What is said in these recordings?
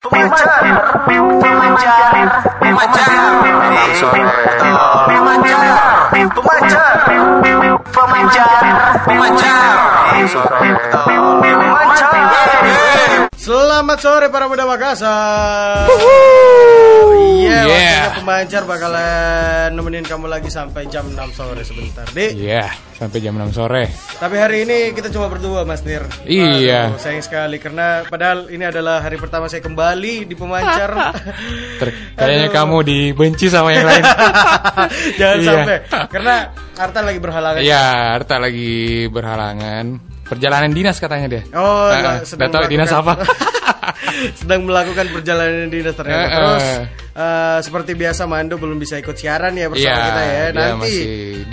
Pemancar, pemancar, pemancar, pemancar, pemancar, pemancar, pemancar, pemancar. Selamat sore para muda Makassar. Iya, Yeah. pemancar bakalan nemenin kamu lagi sampai jam 6 sore sebentar, Dik. Iya, sampai jam 6 sore. Tapi hari ini kita cuma berdua, Mas Nir. Iya. Aduh, sayang sekali karena padahal ini adalah hari pertama saya kembali di pemancar. Kayaknya kamu dibenci sama yang lain. Jangan Iya. sampai karena Arta lagi berhalangan. Iya, Arta lagi berhalangan. Perjalanan dinas katanya dia. Oh, eh, sedang tahu dinas apa? sedang melakukan perjalanan dinas ternyata. Eh. Terus eh, seperti biasa Mando belum bisa ikut siaran ya bersama Iya, kita ya. Nanti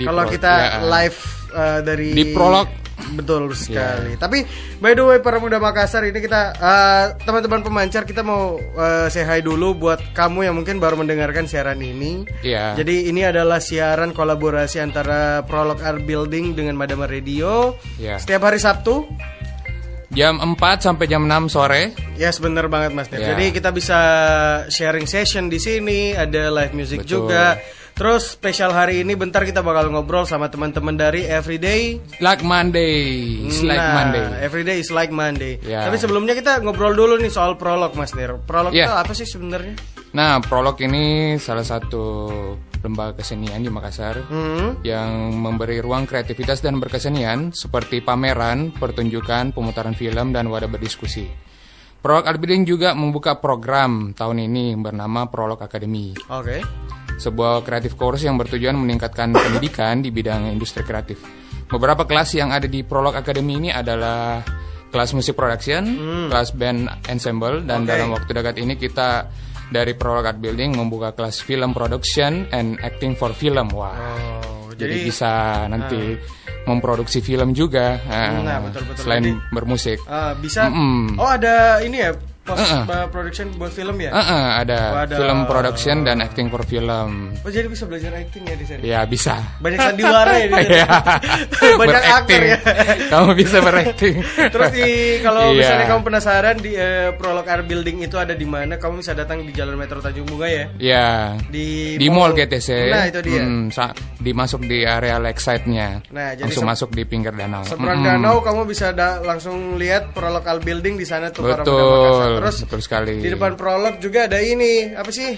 kalau kita ya. live eh, dari Di prolog. Betul sekali. Tapi by the way para muda Makassar ini kita eh, teman-teman pemancar kita mau eh, say hi dulu buat kamu yang mungkin baru mendengarkan siaran ini. Iya. Jadi ini adalah siaran kolaborasi antara Prolog Art Building dengan Madama Radio. Iya. Setiap hari Sabtu Jam 4 sampai jam 6 sore. Ya bener banget Mas Nir. Ya. Jadi kita bisa sharing session di sini, ada live music Betul. juga. Terus spesial hari ini bentar kita bakal ngobrol sama teman-teman dari Everyday. Like Monday. It's like Nah, Monday. Everyday is like Monday. Ya. Tapi sebelumnya kita ngobrol dulu nih soal prolog Mas Nir. Prolog Ya. itu apa sih sebenarnya? Nah, Prolog ini salah satu lembaga kesenian di Makassar Hmm. yang memberi ruang kreativitas dan berkesenian seperti pameran, pertunjukan, pemutaran film, dan wadah berdiskusi. Prolog Art Building juga membuka program tahun ini bernama Prolog Academy, Oke. Sebuah kreatif course yang bertujuan meningkatkan pendidikan di bidang industri kreatif. Beberapa kelas yang ada di Prolog Academy ini adalah kelas musik production, kelas band ensemble, dan Oke. dalam waktu dekat ini kita dari Prolog Art Building membuka kelas film production and acting for film. Wah, Oh, jadi, jadi bisa nanti memproduksi film juga, eh, Nah, betul-betul. selain Jadi- bermusik. ah, bisa. Mm-mm. Oh ada ini ya post Uh-uh. uh, production buat film ya? Eh, eh, ada Waduh. film production dan acting for film. Oh jadi bisa belajar acting ya di sana? Ya bisa. Banyak sandiwara ya di sana? Iya. Banyak aktor ya. Kamu bisa berakting. Terus di kalau Iya. misalnya kamu penasaran di eh, Prolog Art Building itu ada di mana, kamu bisa datang di Jalan Metro Tanjung Bunga ya. Ya. Di Di mall GTC. Nah, itu dia. Hmm, dimasuk di area lakeside-nya. Nah, jadi langsung masuk di pinggir danau. Seberang Mm-mm. danau kamu bisa da- langsung lihat Prolog Art Building di sana tuh muda Betul. Terus betul sekali. di depan Prolog juga ada ini, apa sih?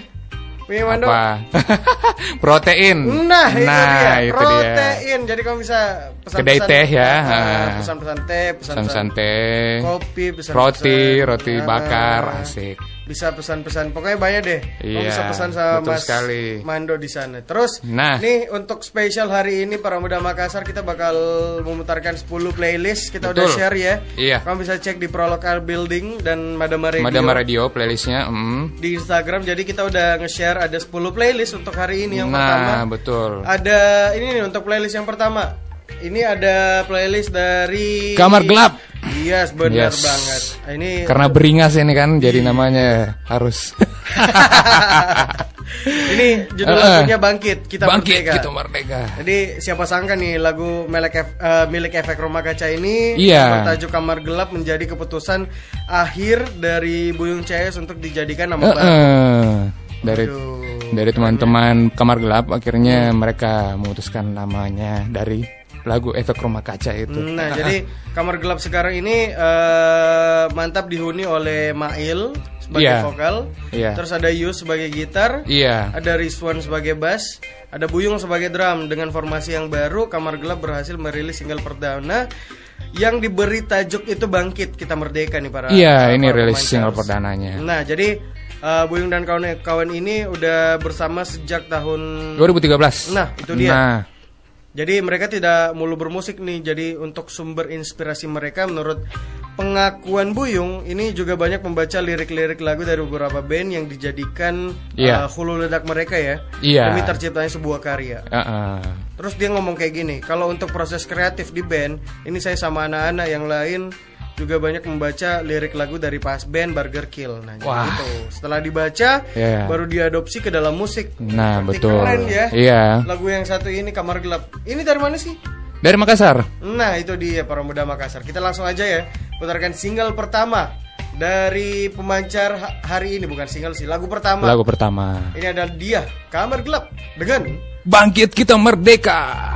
Mando? apa? Protein. Nah, itu dia. itu dia. Protein. Jadi kamu bisa pesan Kedai teh ya. Ah, Ah. pesan-pesan teh, pesan-pesan Pesan teh. kopi, pesan Roti, roti Ah, bakar, asik. Bisa pesan-pesan, pokoknya banyak deh. Iya, bisa pesan sama betul Mas sekali. Mando di sana. Terus, Nah. nih untuk spesial hari ini para muda Makassar kita bakal memutarkan 10 playlist. Kita udah Betul. share ya. Iya. Kamu bisa cek di Prolog Art Building dan Madama Radio. Madama Radio playlistnya. mm. Di Instagram. Jadi kita udah nge-share ada 10 playlist untuk hari ini yang pertama. Nah, betul. Ada ini nih untuk playlist yang pertama. Ini ada playlist dari Kamar Gelap. Yes, benar Yes. banget. Ini Karena beringas ini kan jadi namanya harus ini judul lagunya Bangkit, kita bangkit merdeka. gitu merdeka. Jadi siapa sangka nih lagu milik Ef- eh, milik efek rumah kaca ini Iya. bertajuk Kamar Gelap menjadi keputusan akhir dari Buyung CS untuk dijadikan nama Eh, baru. dari Aduh. dari teman-teman kamar gelap akhirnya mereka memutuskan namanya dari lagu efek rumah kaca itu. Nah, jadi Kamar Gelap sekarang ini eh, mantap dihuni oleh Mail sebagai Iya. vokal, Iya. terus ada Yus sebagai gitar, Iya. ada Rizwan sebagai bass, ada Buyung sebagai drum. Dengan formasi yang baru, Kamar Gelap berhasil merilis single perdana yang diberi tajuk itu Bangkit Kita Merdeka nih para Iya, para ini rilis single perdananya. Nah, jadi eh, Buyung dan kawan-kawan ini udah bersama sejak tahun 2013. Nah, itu dia. Nah, Jadi mereka tidak mulu bermusik nih. Jadi untuk sumber inspirasi mereka menurut pengakuan Buyung ini juga banyak membaca lirik-lirik lagu dari beberapa band yang dijadikan Iya. uh, hulu ledak mereka ya. Iya. Demi terciptanya sebuah karya. eh, eh. Terus dia ngomong kayak gini, kalau untuk proses kreatif di band, ini saya sama anak-anak yang lain juga banyak membaca lirik lagu dari pas band Burger Kill. Nah, Wah. gitu. Setelah dibaca, Iya. baru diadopsi ke dalam musik. Nah, Berarti betul. Keren ya. Iya. Lagu yang satu ini Kamar Gelap. Ini dari mana sih? Dari Makassar. Nah itu dia para muda Makassar Kita langsung aja ya Putarkan single pertama dari pemancar ha- hari ini bukan single sih, lagu pertama. Lagu pertama. Ini adalah dia, Kamar Gelap dengan Bangkit kita merdeka.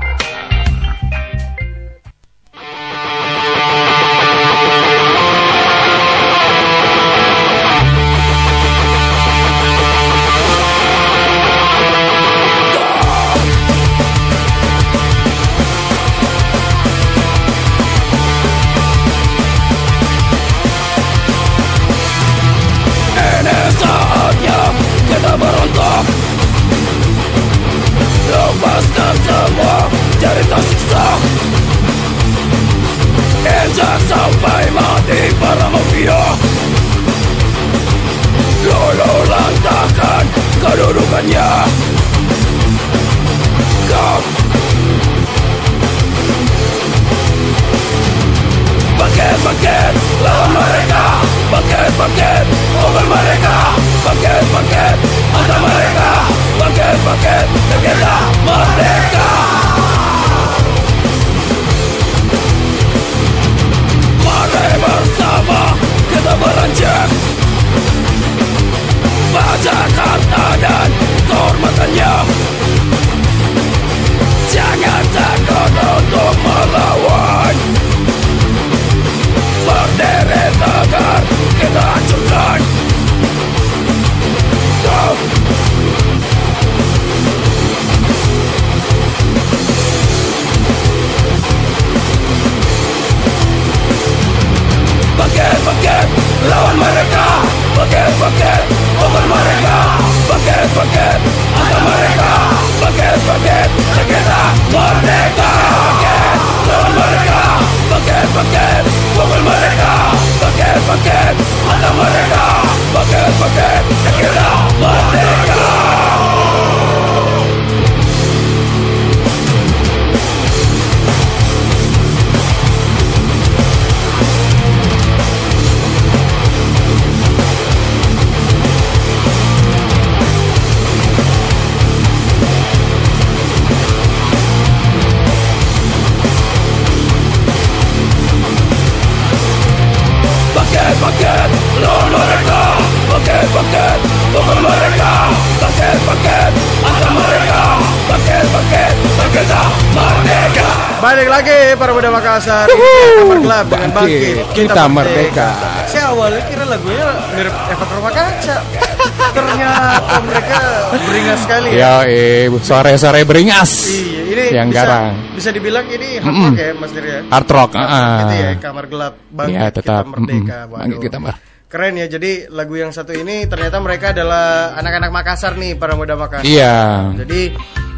Bangkit, kita merdeka. Saya awalnya kira lagunya mirip Efek Rumah Kaca. Ternyata mereka beringas sekali ya. Ya, eh, sore-sore beringas. Iya, ini Yang bisa, garang. bisa dibilang ini hard rock ya Mas Dir ya. Hard rock, Hard rock ah. gitu ya, Kamar Gelap Bangkit Ya, tetap. kita merdeka. Mm-mm. Waduh. Bangkit kita mer- Keren ya. Jadi lagu yang satu ini ternyata mereka adalah anak-anak Makassar nih, para muda Makassar. Iya. Jadi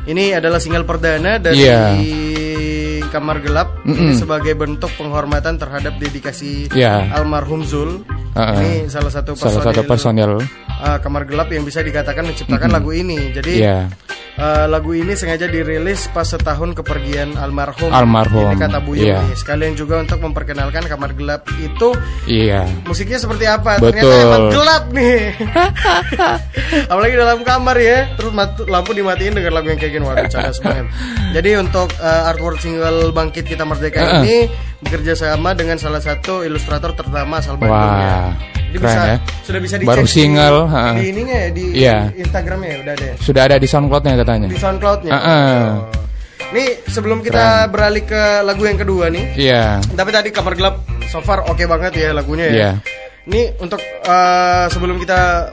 ini adalah single perdana dari Iya. Kamar Gelap Mm-mm. ini sebagai bentuk penghormatan terhadap dedikasi Iya. almarhum Zul. Uh-uh. Ini salah satu Salah personil, satu personil. Uh, Kamar Gelap yang bisa dikatakan menciptakan lagu ini. Jadi Iya. uh, lagu ini sengaja dirilis pas setahun kepergian almarhum. Almarhum, Ini kata Buyung iya. nih. Sekalian juga untuk memperkenalkan Kamar Gelap itu Iya. musiknya seperti apa? Betul. Ternyata emang gelap nih. Apalagi dalam kamar ya. Terus lampu dimatiin dengan lagu yang kayak gini. Waduh, cadas banget. Jadi untuk uh, artwork single Bangkit Kita Merdeka Uh-uh. ini bekerja sama dengan salah satu ilustrator ternama asal Bandung Wah, ya. Jadi keren bisa ya. sudah bisa dicek Baru di- single, di, ha. ininya ya di Iya. Instagramnya ya udah ada ya? Sudah ada di SoundCloud-nya katanya. di SoundCloudnya. Uh-uh. Oh. Nih sebelum kita beralih ke lagu yang kedua nih, Iya. tapi tadi kamar gelap so far oke banget ya lagunya ya. Iya. Ini untuk eh, sebelum kita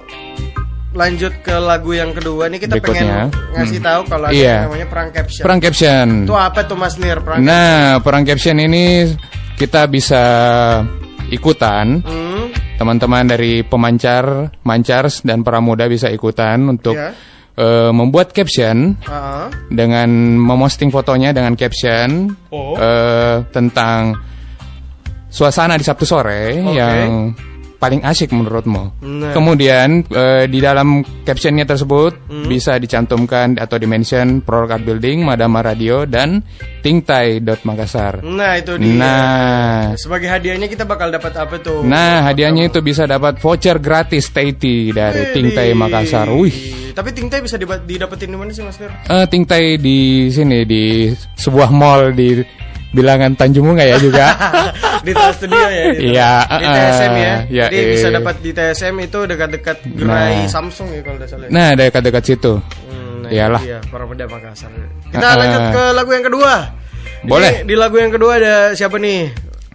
lanjut ke lagu yang kedua nih kita Berikutnya. pengen ngasih Hmm. tahu kalau ada Iya. yang namanya perang caption. Perang caption. Itu apa tuh Mas Nir? Perang Nah, perang caption ini kita bisa ikutan. Hmm, Teman-teman dari pemancar, mancars dan para muda bisa ikutan untuk Iya. eh, membuat caption ah, dengan memosting fotonya dengan caption Oh. eh, tentang suasana di Sabtu sore Oke. yang paling asik menurutmu. Nah. Kemudian eh, di dalam captionnya tersebut Hmm. bisa dicantumkan atau dimention Produk Art Building, Madama Radio dan Tingtai.Makassar. Nah itu dia. Nah, Sebagai hadiahnya kita bakal dapat apa tuh? nah hadiahnya itu bisa dapat voucher gratis Taiti dari Tingtai. Makassar. Wih. Tapi Tingtai bisa didapetin di mana sih Mas Nir? Eh, Tingtai di sini di sebuah mall di bilangan Tanjung Bunga ya juga. di Trans Studio ya di, Iya, di uh, TSM ya, ya, jadi bisa eh. dapat di TSM itu dekat-dekat gerai Nah. Samsung ya kalau tidak salah ya. Nah, dekat-dekat situ. Hmm, nah Iyalah. dia, para pemuda Makassar kita Uh-uh. lanjut ke lagu yang kedua Boleh. Ini, di lagu yang kedua ada siapa nih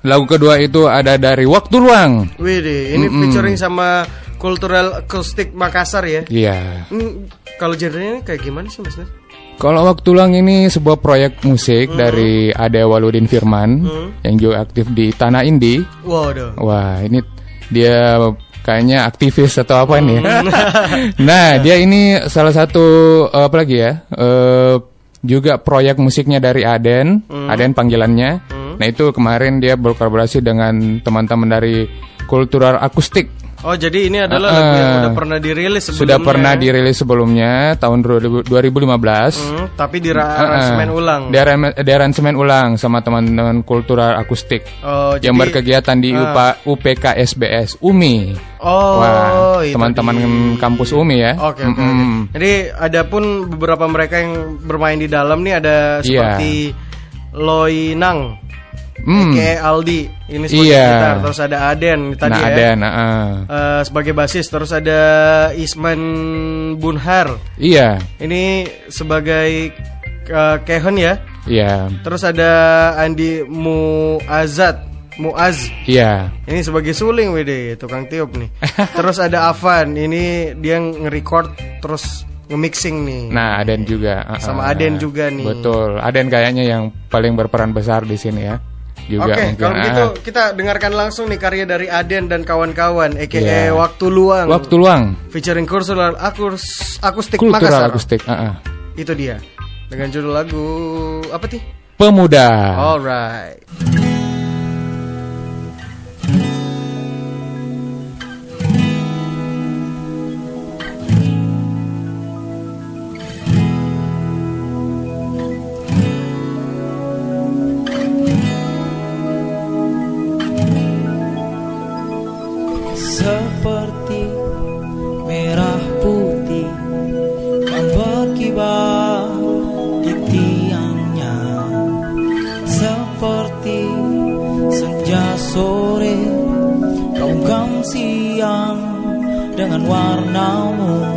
Lagu kedua itu ada dari Waktu Luang. Wih ini featuring sama Cultural Acoustic Makassar ya Iya. ini kalau genrenya kayak gimana sih mas Ner? Kalau Waktu Luang ini sebuah proyek musik dari Ade Waludin Firman yang juga aktif di Tanah Indi. Waduh Wah, ini dia kayaknya aktivis atau apa nih? nah, dia ini salah satu apa lagi ya? Eh, juga proyek musiknya dari Aden, Aden panggilannya. Nah, itu kemarin dia berkolaborasi dengan teman-teman dari Kultural Akustik. Oh jadi ini adalah lagu yang udah pernah dirilis sebelumnya Sudah pernah dirilis sebelumnya tahun 2000 2015. Hmm, Tapi di aransemen Uh-uh. ulang Di di aransemen ulang sama teman-teman Kultural Akustik. Oh, yang jadi- berkegiatan di UPA, UPK SBS UMI. Oh Wah, teman-teman kampus UMI ya. Oke oke. oke. Mm-mm. Jadi ada pun beberapa mereka yang bermain di dalam nih ada Iya. seperti Loinang, Hmm. kayak Aldi ini sebagai Iya. gitar, terus ada Aden tadi Nah, ya. ada, nah, ah. Eh, sebagai basis, terus ada Isman Bunhar. Iya, Ini sebagai eh, Kehon ya. iya, Terus ada Andi Muazat, Muaz. iya. Ini sebagai suling wede, tukang tiup nih. terus ada Avan, ini dia nge-record terus nge-mixing nih. Nah, Aden juga. ah, Sama. Aden juga nih. Betul. Aden kayaknya yang paling berperan besar di sini ya. Juga Oke, mungkin. kalau ah. gitu kita dengarkan langsung nih karya dari Aden dan kawan-kawan, aka Iya. Waktu Luang, Waktu luang. featuring Kultural Akus, Akustik Kultural Makassar. akustik. ah, ah. Itu dia. Dengan judul lagu apa sih? Pemuda. Alright. Warnamu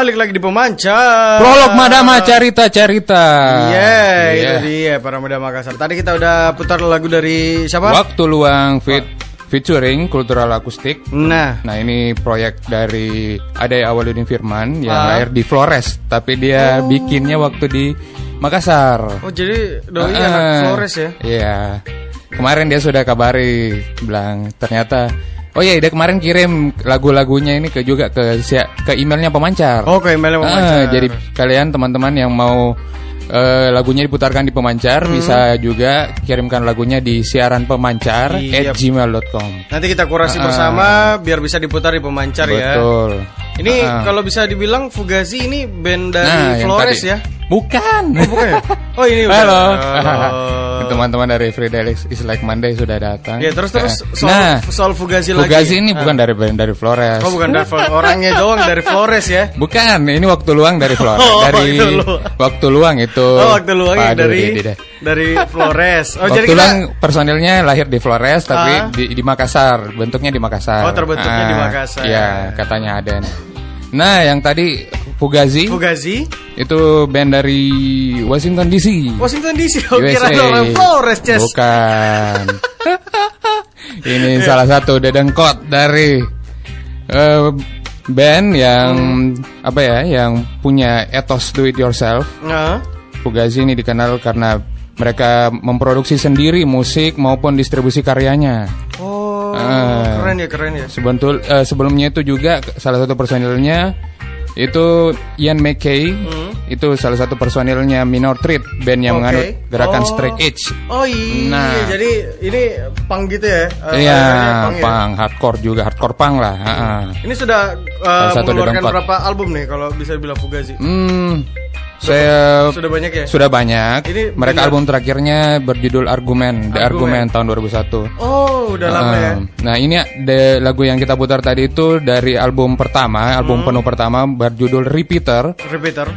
Balik lagi di pemancar. Prolog Madama Carita. Iya, Iya. itu dia para muda Makassar. Tadi kita udah putar lagu dari siapa? Waktu luang fit featuring kultural akustik. Nah, Nah ini proyek dari Ade Awaludin Firman yang Ah. lahir di Flores, tapi dia bikinnya waktu di Makassar. oh jadi doi Ah, anak Flores ya? Iya. Kemarin dia sudah kabari bilang ternyata Oh iya, dia kemarin kirim lagu-lagunya ini ke juga ke ke emailnya pemancar. Oh, ke emailnya Ah, pemancar. jadi kalian teman-teman yang mau eh, lagunya diputarkan di pemancar Hmm. bisa juga kirimkan lagunya di siaran pemancar Iya. at gmail.com. Nanti kita kurasi Ah. bersama biar bisa diputar di pemancar ya. Betul. Ini Ah. kalau bisa dibilang Fugazi ini band dari Nah, Flores ya? Bukan. Oh, bukan ya? Oh, ini udah. Halo. Oh. Teman-teman dari Friday is Like Monday sudah datang. Ya, terus terus Eh, soal, nah, soal Fugazi, lagi. Fugazi ini Ah. bukan dari band dari Flores. Oh, bukan dari Flores. Orangnya doang dari Flores ya. Bukan, ini waktu luang dari Flores. Oh, dari waktu luang. waktu luang itu. Oh, waktu luang yang Waduh, dari ini deh. dari Flores. Oh, waktu jadi kita luang personilnya lahir di Flores tapi Ah. di, di Makassar, bentuknya di Makassar. Oh, terbentuknya di Makassar. Iya, katanya ada. Nah, yang tadi Fugazi Fugazi itu band dari Washington DC. Washington DC. Oh, USA. kira orang Flores. Bukan. Ini salah satu dedengkot dari eh, band yang apa ya, yang punya etos do it yourself. Nah, Fugazi ini dikenal karena mereka memproduksi sendiri musik maupun distribusi karyanya. oh, Ah. keren ya, keren ya. Sebentul eh, sebelumnya itu juga salah satu personilnya Itu Ian McKay, Hmm. itu salah satu personilnya Minor Threat, band yang Oke. menganut gerakan Oh. Straight Edge. Oh iya, Nah. jadi ini punk gitu ya? Eh, Iya, punk ya? punk, hardcore juga, hardcore punk lah. ha-ha. Ini sudah uh, mengeluarkan berapa album nih kalau bisa bilang Fugazi? Hmm, saya Sudah banyak ya? sudah banyak. Ini Mereka benar. album terakhirnya berjudul Argumen, The Argumen. Argument tahun 2001. Oh, udah lama ya. Um, Nah ini the lagu yang kita putar tadi itu dari album pertama, album Hmm. penuh pertama berjudul Repeater. Repeater.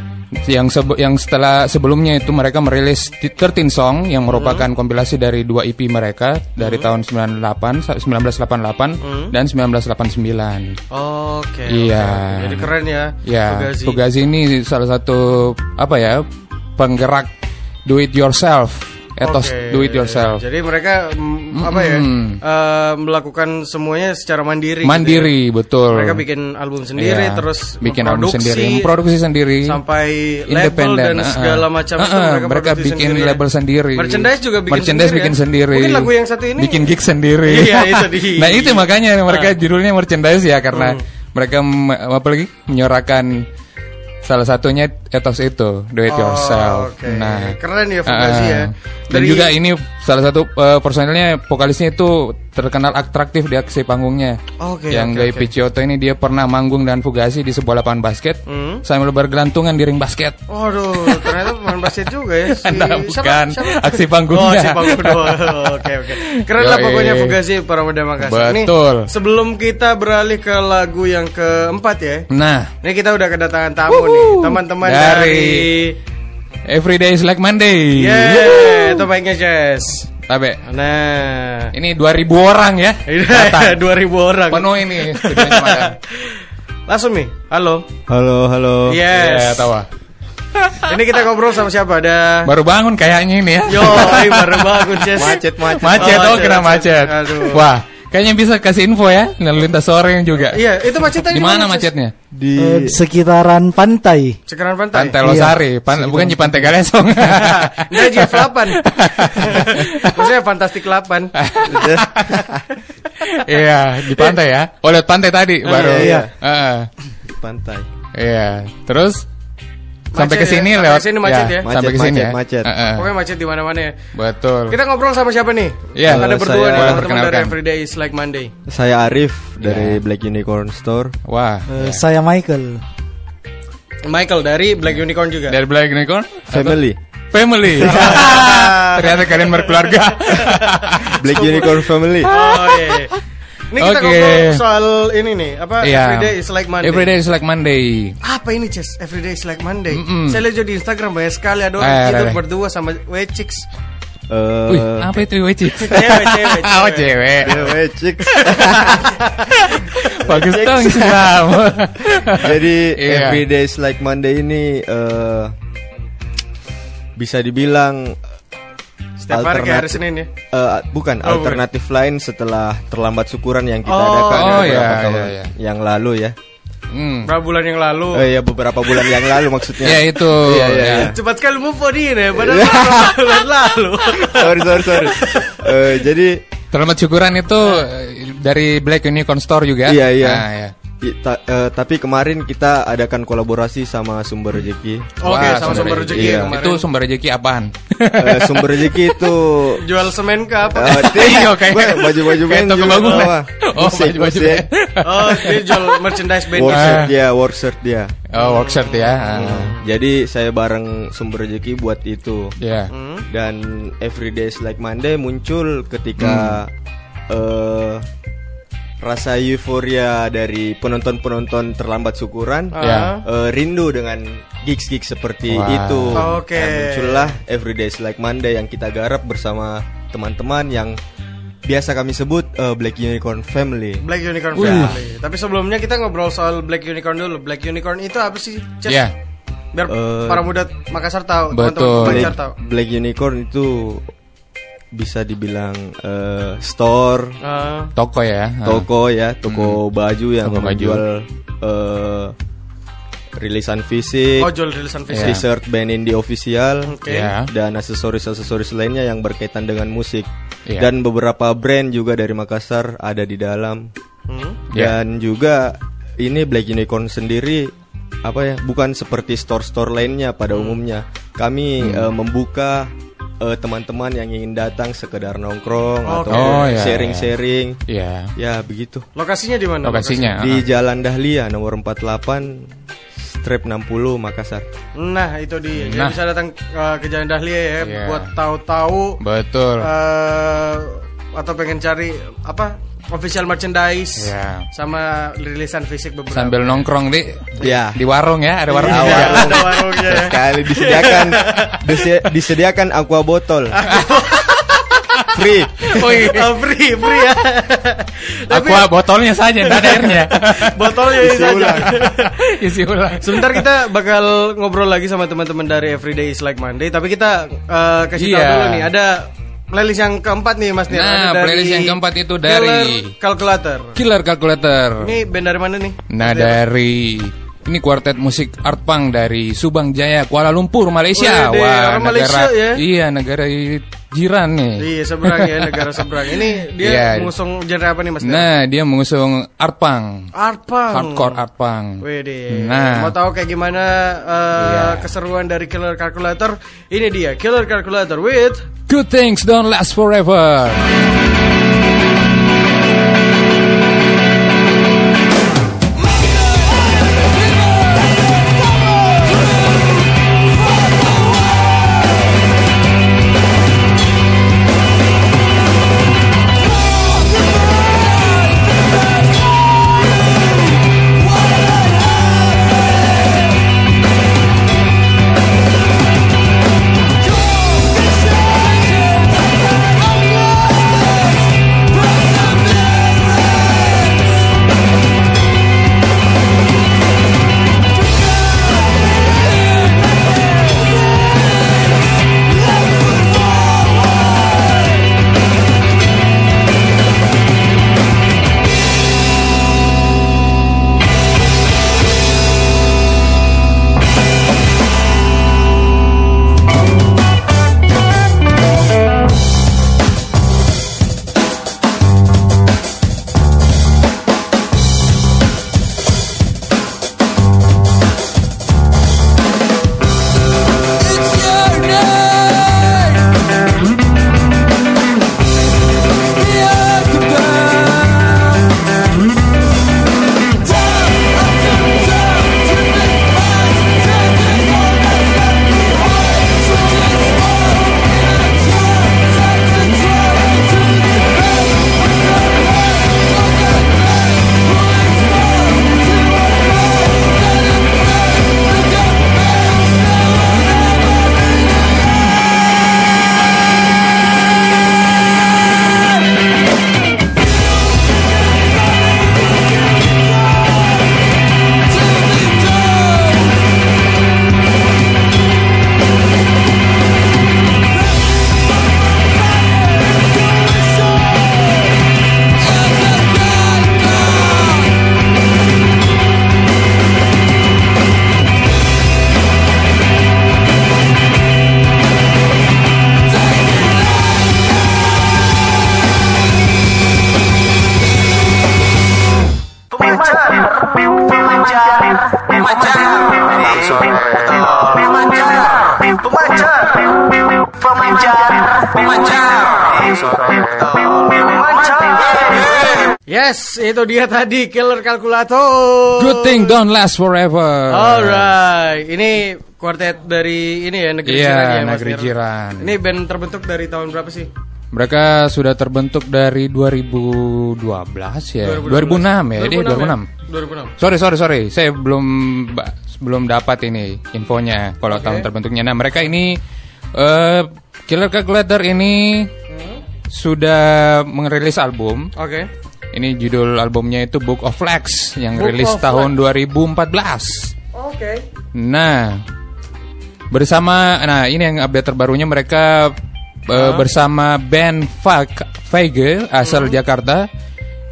Yang sebe- yang setelah sebelumnya itu mereka merilis 13 song yang merupakan Hmm. kompilasi dari dua EP mereka dari tahun 98 sa- 1988 Hmm. dan 1989. Oke. Iya. oke. Jadi keren ya. Ya, Fugazi. Fugazi ini salah satu apa ya penggerak do it yourself, etos Oke. do it yourself. Jadi mereka mm, apa ya? eh, melakukan semuanya secara mandiri. gitu ya. Mandiri betul. Mereka bikin album sendiri, Iya, terus bikin album sendiri, memproduksi sendiri, sampai label dan ah, ah. segala macam Ah, itu ah, mereka, mereka produksi bikin sendiri label sendiri, Merchandise juga bikin merchandise sendiri. bikin ya? sendiri, Mungkin lagu yang satu ini bikin gig sendiri. Iya, itu nah itu makanya mereka judulnya merchandise ya karena Hmm. mereka m- apa lagi menyuarakan salah satunya etos itu do it yourself. Oh, oke. Nah Keren ya ah, ya. Dan Dari- juga ini salah satu eh, personilnya vokalisnya itu terkenal atraktif di aksi panggungnya. Oke, yang oke, Gai oke. Picciotto ini dia pernah manggung dan Fugazi di sebuah lapangan basket Hmm. sambil bergelantungan di ring basket. Waduh, ternyata basket juga ya. Si, Nah, bukan. Aksi Oh, panggungnya. aksi panggung doang. Oke, oke. Keren lah pokoknya Fugazi para muda Makassar. Betul. Nih, sebelum kita beralih ke lagu yang keempat ya. Nah, Ini kita udah kedatangan tamu nih, teman-teman dari, Dari- every day is like Monday. Yeah, itu baiknya Jess. Tabe. Nah, Ini 2000 orang ya. Datang. 2000 orang. Penuh ini. Langsung nih. Halo. Halo, halo. Yes. Ya, tahu. ah. Ini kita ngobrol sama siapa? Ada Baru bangun kayaknya ini ya. Yo, ay, baru bangun Jess. Macet, macet. Macet, Oh, oh, kena macet. macet. Aduh. Wah, kayaknya bisa kasih info ya, lalu lintas sore juga. Iya, itu macetnya Di mana macetnya? Di Eh, sekitaran pantai. Sekarang pantai. Pantai Losari, pan- bukan di Pantai Galesong. Enggak Jeff 8 Maksudnya Fantastic 8 Iya, di pantai ya. Oh, lihat pantai tadi baru. iya. Heeh. pantai. Iya. Terus sampai ke Macet ya? sini Sampai lewat ke sini macet ya? Sampai ke Macet, sini macet, ya. macet. Heeh. Pokoknya macet di mana-mana ya Betul. Kita ngobrol sama siapa nih? Iya, Ada eh, berdua saya- nih teman-teman dari. Everyday is like Monday Saya Arif dari Iya. Black Unicorn Store. Wah. Eh, Saya Michael. Michael dari Black Unicorn juga Dari Black Unicorn Family. Family. Ternyata kalian berkeluarga. Black Unicorn Family. Oh iya iya. Ini kita Oke. ngobrol soal ini nih Apa Iya. Everyday is like Monday Everyday is like Monday. Apa ini Ces? Everyday is like Monday Mm-mm. Saya lihat di Instagram banyak sekali Ada Eh, orang tidur ada. berdua sama Wechicks Eh, Wih, apa itu Weci? Cewek, cewek, Oh, cewek. cewek. cewek chicks. Bagus dong Islam. Jadi Iya. Everyday is like Monday ini eh, bisa dibilang Setiap hari kayak hari Senin ya eh, bukan Oh, alternatif lain setelah terlambat syukuran yang kita Oh, adakan oh, beberapa iya, tahun iya, iya. yang lalu ya. Hmm. Berapa bulan yang lalu Eh ya beberapa bulan yang lalu maksudnya. Ya itu. Iya, iya, ya. iya. Cepat sekali move on ini ya Padahal beberapa bulan lalu sorry sorry sorry. Eh, jadi Terlambat syukuran itu eh, dari Black Unicorn Store juga. Iya, iya. Nah, ya. I- ta- eh, tapi kemarin kita adakan kolaborasi sama Sumber Rezeki. Oke Wah, sama sumber rezeki Iya. ya kemarin Itu sumber rezeki apaan? Eh, Sumber Rezeki itu Jual semen ke apa Iya, kayak- gua baju-baju kayak band toko bawa. Oh, baju-baju. Oh dia jual merchandise band Work Ah. shirt dia, work shirt dia. Oh, workshop ya. Ah. Jadi saya bareng Sumber Rezeki buat itu. Ya. Hmm. Dan Everyday is like Monday muncul ketika eh, rasa euforia dari penonton-penonton terlambat syukuran. Ya. eh, rindu dengan gigs-gigs seperti Wah. itu. Oke. Dan muncullah Everyday is like Monday yang kita garap bersama teman-teman yang biasa kami sebut eh, Black Unicorn Family. Black Unicorn Family Tapi sebelumnya kita ngobrol soal Black Unicorn dulu Black Unicorn itu apa sih Ces? Ya. Biar Eh, para muda Makassar tahu Betul. Teman-teman Black, Banjar tahu Black Unicorn itu bisa dibilang eh, store, Ah, Toko ya. Ah. toko ya, toko baju yang Toko baju. menjual eh, rilisan fisik, Oh jual rilisan Iya. fisik t-shirt band indie official, Oke Ya. dan aksesoris-aksesoris lainnya yang berkaitan dengan musik. Iya. Dan beberapa brand juga dari Makassar ada di dalam. Hmm. Ya. Dan juga ini Black Unicorn sendiri apa ya bukan seperti store-store lainnya pada umumnya kami eh, membuka eh, teman-teman yang ingin datang sekedar nongkrong Oke. atau Oh, ya, sharing-sharing Iya. ya begitu Lokasinya di mana? Lokasinya. di Jalan Dahlia nomor 48 strip 60 Makassar Nah, itu dia. Jadi Nah. bisa datang uh, ke Jalan Dahlia ya Iya. buat tahu-tahu Betul. eh, atau pengen cari apa? Official merchandise Iya. sama rilisan fisik beberapa. Sambil nongkrong di ya di warung ya, ada warung juga. ada warungnya ya. sekali disediakan disi- disediakan aqua botol free Oh iya. Oh, free, free ya. Tapi Aqua botolnya saja, tidak ada airnya. botolnya Isi saja. ulang. Isi ulang. Sebentar kita bakal ngobrol lagi sama teman-teman dari Everyday is Like Monday, tapi kita eh, kasih tahu Iya. dulu nih ada playlist yang keempat nih Mas Nir. Nah, dari playlist yang keempat itu dari- Killer Calculator. Killer Calculator. Ini band dari mana nih? Nah dari ini kuartet musik art punk dari Subang Jaya, Kuala Lumpur, Malaysia. Wih, deh, orang Malaysia ya. Iya, negara jiran nih. Iya seberang ya negara seberang. Ini dia Iya. mengusung genre apa nih Mas? Nah, dia mengusung art punk. Art punk. Hardcore art punk. Wede. Nah. Mau tahu kayak gimana uh, Iya. keseruan dari Killer Calculator? Ini dia Killer Calculator with Good things don't last forever. Dia tadi Killer Calculator. Good thing don't last forever. Alright, ini kuartet dari ini ya negeri Iya, jiran ya Mas negeri Nir? jiran. Ini band terbentuk dari tahun berapa sih? Mereka sudah terbentuk dari 2012 ya. 2006 ya, dia 2006. 2006. Sorry sorry sorry, saya belum belum dapat ini infonya kalau tahun terbentuknya. Nah mereka ini eh Killer Calculator ini sudah merilis album. Oke. Ini judul albumnya itu Book of Flags yang Book rilis tahun 2014. Oke. Nah, bersama nah ini yang update terbarunya mereka eh, bersama band Fag Feige asal Jakarta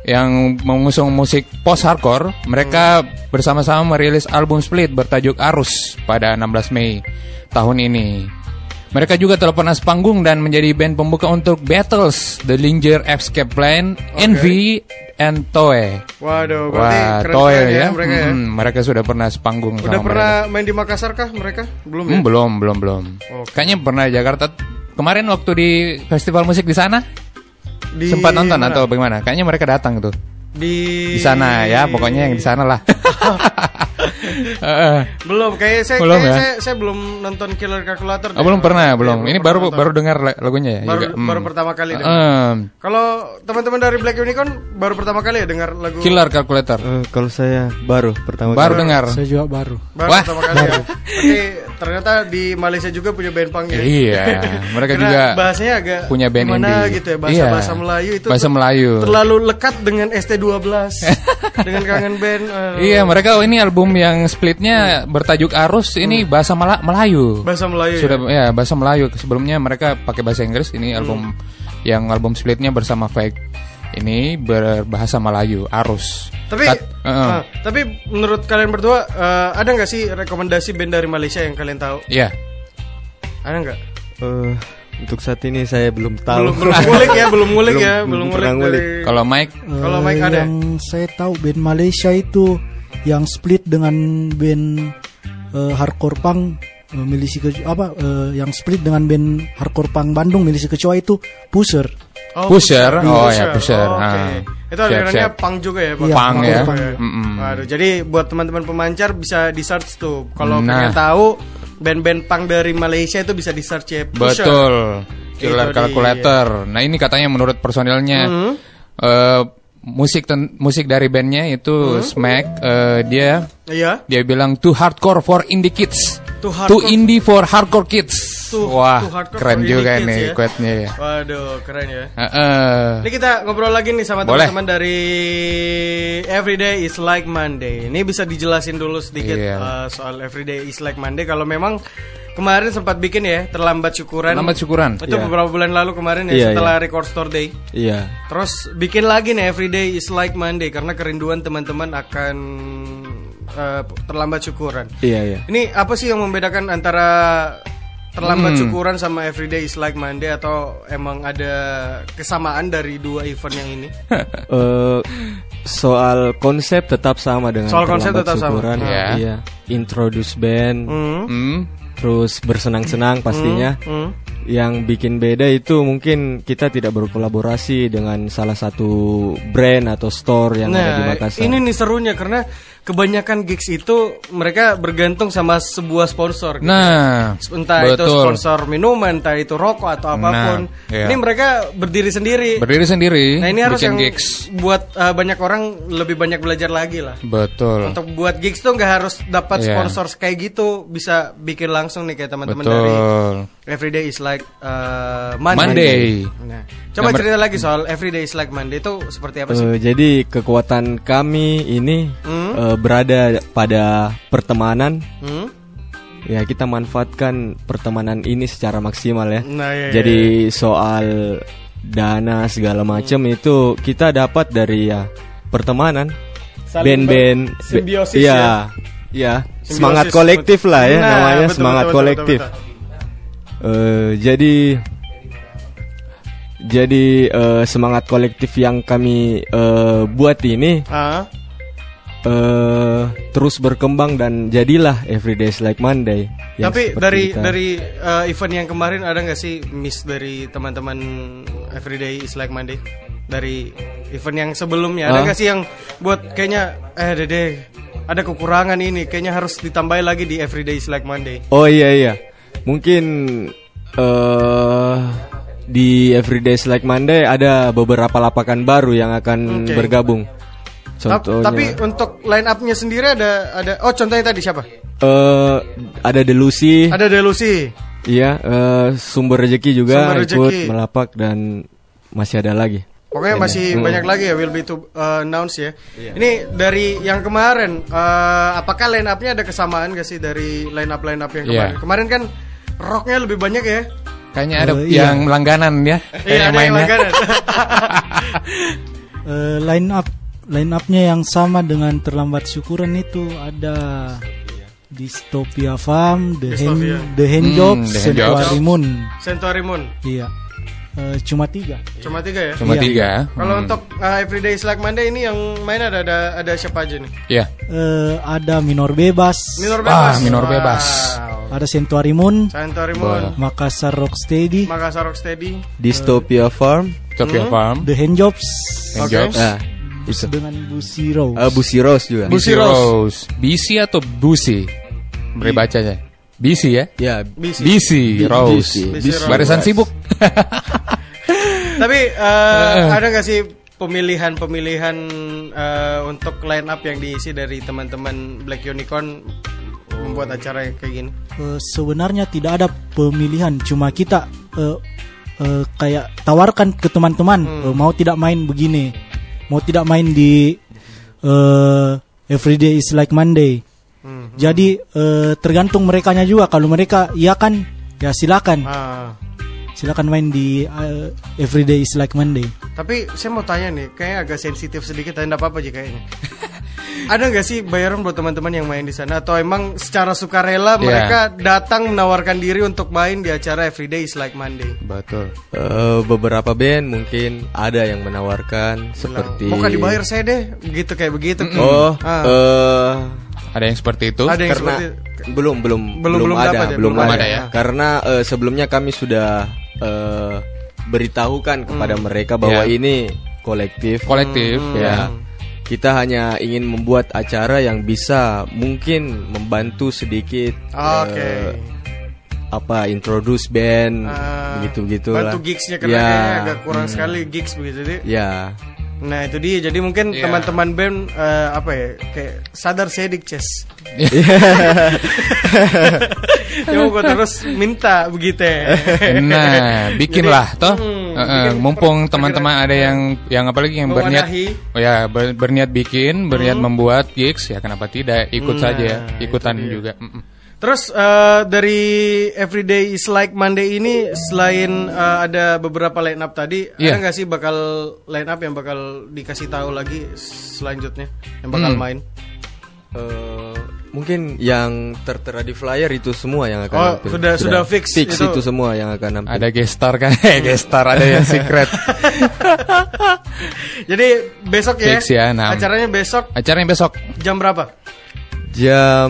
yang mengusung musik post hardcore. Mereka bersama-sama merilis album split bertajuk Arus pada 16 Mei tahun ini. Mereka juga telah pernah sepanggung dan menjadi band pembuka untuk Battles, The Linger Escape Plan, Envy, and Toe. Waduh, berarti Wah, keren Toe ya, ya. mereka ya. Mereka sudah pernah sepanggung Udah sama pernah main di Makassar kah mereka? Belum ya? Hmm, belum, belum, belum. Oke. Kayaknya pernah Jakarta. Kemarin waktu di festival musik di sana Di sempat nonton mana? atau bagaimana? Kayaknya mereka datang tuh di di sana ya, pokoknya yang di sana lah. Belum, kayak saya Belum kayak ya? saya, saya belum nonton Killer Calculator. Oh, belum pernah, belum. Iya, Ini baru nonton. baru dengar la- lagunya ya. baru, juga. Hmm. baru pertama kali dengar. Heeh. Kalau teman-teman dari Black Unicorn baru pertama kali ya dengar lagu Killer Calculator. Eh, kalau saya baru pertama Baru kali. dengar. Saya juga baru. baru Wah. pertama kali ya. Tapi ternyata di Malaysia juga punya band punk ya. Iya, mereka Karena juga bahasanya agak punya band gimana indie. gitu ya bahasa Iya. bahasa Melayu itu Bahasa Melayu. terlalu lekat dengan ST12 dengan kangen band eh, Iya, mereka oh, ini album yang splitnya bertajuk Arus ini bahasa Mala- Melayu. Hmm. bahasa Melayu Sudah ya? ya bahasa Melayu. Sebelumnya mereka pakai bahasa Inggris. Ini album Hmm. yang album splitnya bersama Fake ini berbahasa Melayu Arus. tapi Kat- Heeh. ah, tapi menurut kalian berdua eh, ada nggak sih rekomendasi band dari Malaysia yang kalian tahu Iya. ada nggak Eh, untuk saat ini saya belum tahu. belum belum ngulik ya belum ngulik Belum- ya belum belum ngulik dari ngulik. Kalau Mike Kalau Eh, Mike ada? Yang saya tahu band Malaysia itu yang split dengan band eh, hardcore punk eh, milisi ke apa eh, yang split dengan band hardcore punk Bandung milisi kecoa itu Pusher. Oh, Pusher. Oh, ya, Pusher. Oh, oke. Ah. Itu alirannya punk juga ya, Pak? Iya, Punk ya. juga Mm-mm. Waduh, jadi buat teman-teman pemancar bisa di search tuh. Kalau Nah. pengen tahu band-band punk dari Malaysia itu bisa di search ya. Pusher. Betul. Killer Calculator. Nah, ini katanya menurut personilnya Hmm. eh, musik ten- musik dari bandnya itu Hmm. Smack eh, dia Iya. dia bilang too hardcore for indie kids. Too Too hardcore- indie for hardcore kids. Too- Wah, too hardcore keren juga indie nih kids ya. quote-nya ya. Waduh, keren ya. Heeh. Ini kita ngobrol lagi nih sama teman-teman dari Everyday is like Monday. Ini bisa dijelasin dulu sedikit Iya. uh, soal Everyday is like Monday. Kalau memang kemarin sempat bikin ya terlambat syukuran. Terlambat syukuran. Itu Iya. beberapa bulan lalu kemarin ya Iya, setelah record store day. Iya. Terus bikin lagi nih Everyday is like Monday karena kerinduan teman-teman akan uh, terlambat syukuran. Iya, iya. Ini apa sih yang membedakan antara terlambat Hmm. syukuran sama Everyday is like Monday atau emang ada kesamaan dari dua event yang ini? Eh, soal konsep tetap sama dengan Soal konsep Terlambat tetap sama. Syukuran. Iya. Iya. Introduce band. Hmm. Terus bersenang-senang pastinya. Hmm. Yang bikin beda itu mungkin kita tidak berkolaborasi dengan salah satu brand atau store yang ada di Nah, Makassar. ini nih serunya karena kebanyakan gigs itu mereka bergantung sama sebuah sponsor. gitu. Nah, entah itu betul. sponsor minuman, entah itu rokok atau apa pun. Nah, iya. Ini mereka berdiri sendiri. Berdiri sendiri, nah ini harus yang gigs. buat uh, banyak orang lebih banyak belajar lagi lah. Betul. Untuk buat gigs tuh nggak harus dapat Iya. sponsor kayak gitu, bisa bikin langsung nih kayak teman-teman dari Everyday is like uh, Monday. Monday. Nah, coba Nah, mer- cerita lagi soal Everyday is like Monday itu seperti apa sih? Eh, jadi kekuatan kami ini Hmm? Eh, berada pada pertemanan. Hmm? Ya kita manfaatkan pertemanan ini secara maksimal ya. Nah, iya, iya, Jadi soal dana segala macam itu kita dapat dari ya pertemanan, band-band, simbiosis iya, ya. iya, Simbiosis, semangat betul. kolektif lah ya Nah, namanya betul, semangat betul, betul, kolektif. betul, betul. Eh, jadi jadi eh, semangat kolektif yang kami eh, buat ini Ah, eh terus berkembang dan jadilah Everyday's Like Monday. tapi dari kita- dari uh, event yang kemarin ada nggak sih miss dari teman-teman Everyday is like Monday dari event yang sebelumnya ada Ah. nggak sih yang buat kayaknya eh dede ada kekurangan ini kayaknya harus ditambahin lagi di Everyday is like Monday. Oh iya iya. Mungkin eh di Everyday's Like Monday ada beberapa lapakan baru yang akan Oke. bergabung. Contohnya Tapi untuk line up-nya sendiri ada ada oh contohnya tadi siapa? eh ada Delusi, Ada Delusi. iya, eh, sumber rezeki juga Sumber ikut Rezeki. melapak dan masih ada lagi. Pokoknya masih banyak lagi ya will be to uh, announce ya. Ini dari yang kemarin eh, apakah line up-nya ada kesamaan gak sih dari line up line up yang Iya. kemarin? Kemarin kan rocknya lebih banyak ya. Kayaknya ada iya. yang langganan ya, Iya, kayaknya ada yang mainnya. langganan. Eh, line up line upnya yang sama dengan terlambat syukuran itu ada Dystopia Farm, The Dystopia. Hand, The Hand Hmm, Jobs, The Hand Jobs. Sanctuary Moon. Sanctuary Moon. Iya. Eh, cuma tiga. Cuma tiga ya. Cuma Iya. tiga. Kalau Hmm. untuk uh, Everyday is Like Monday ini yang main ada ada ada siapa aja nih? Iya. Eh, ada Minor Bebas, Minor Ah, Bebas. Minor Bebas. Wow. ada Sanctuary Moon, Sanctuary Moon. Makassar Rocksteady, Makassar Rocksteady. Dystopia Farm. Tokyo Farm. The Hand Jobs, Hand Oke. Jobs. Nah, itu. dengan Busi Rose. Uh, Busi Rose juga. Busi Rose. Bisi atau Busi? Beri bacanya. Bisi ya? Ya, Bisi. Bisi Rose. Bisi. Barisan sibuk. Tapi uh, ada nggak sih pemilihan-pemilihan uh, untuk line up yang diisi dari teman-teman Black Unicorn membuat acara yang kayak gini? Eh, sebenarnya tidak ada pemilihan, cuma kita eh, eh, kayak tawarkan ke teman-teman eh, mau tidak main begini, mau tidak main di eh, Everyday is like Monday. Jadi eh, tergantung merekanya juga. Kalau mereka iya kan, ya silakan, Ah. Silakan main di eh, Everyday is like Monday. Tapi saya mau tanya nih, kayaknya agak sensitif sedikit, tapi enggak apa-apa sih kayaknya. Ada nggak sih bayaran buat teman-teman yang main di sana atau emang secara sukarela Iya. mereka datang menawarkan diri untuk main di acara Everyday is like Monday? Betul. Eh, beberapa band mungkin ada yang menawarkan seperti Mau kan dibayar saya deh, begitu kayak begitu. Oh, Ah. eh Ada yang seperti itu? Ada yang karena seperti belum belum Belum- belum ada ya, belum belum ada, ada ya. karena eh, sebelumnya kami sudah eh, beritahukan kepada mereka bahwa Ya. ini kolektif. Kolektif, ya. Kita hanya ingin membuat acara yang bisa mungkin membantu sedikit Oke. eh, apa introduce band Ah, begitu gitu Bantu lah gigsnya karena ya. kayaknya agak kurang sekali gigs begitu deh. ya Nah itu dia. Jadi mungkin Iya. teman-teman band eh, apa ya kayak sadar sedik ces. ya gua terus minta begitu. ya. Nah, bikinlah toh. hmm, Eh, eh, bikin mumpung teman-teman ada yang yang apalagi yang berniat oh ya ber- berniat bikin, berniat membuat gigs ya kenapa tidak ikut Nah, saja ikutan itu dia. juga. Terus eh, dari Everyday is like Monday ini selain eh, ada beberapa line up tadi, Iya. ada nggak sih bakal line up yang bakal dikasih tahu lagi selanjutnya yang bakal Hmm. main? Eh, mungkin yang tertera di flyer itu semua yang akan Oh, nampil. sudah- sudah fix fix itu. itu. semua yang akan nampil Ada guest star kan? guest star ada yang secret. Jadi besok ya, Fix ya, enam. acaranya besok Acaranya besok jam berapa? jam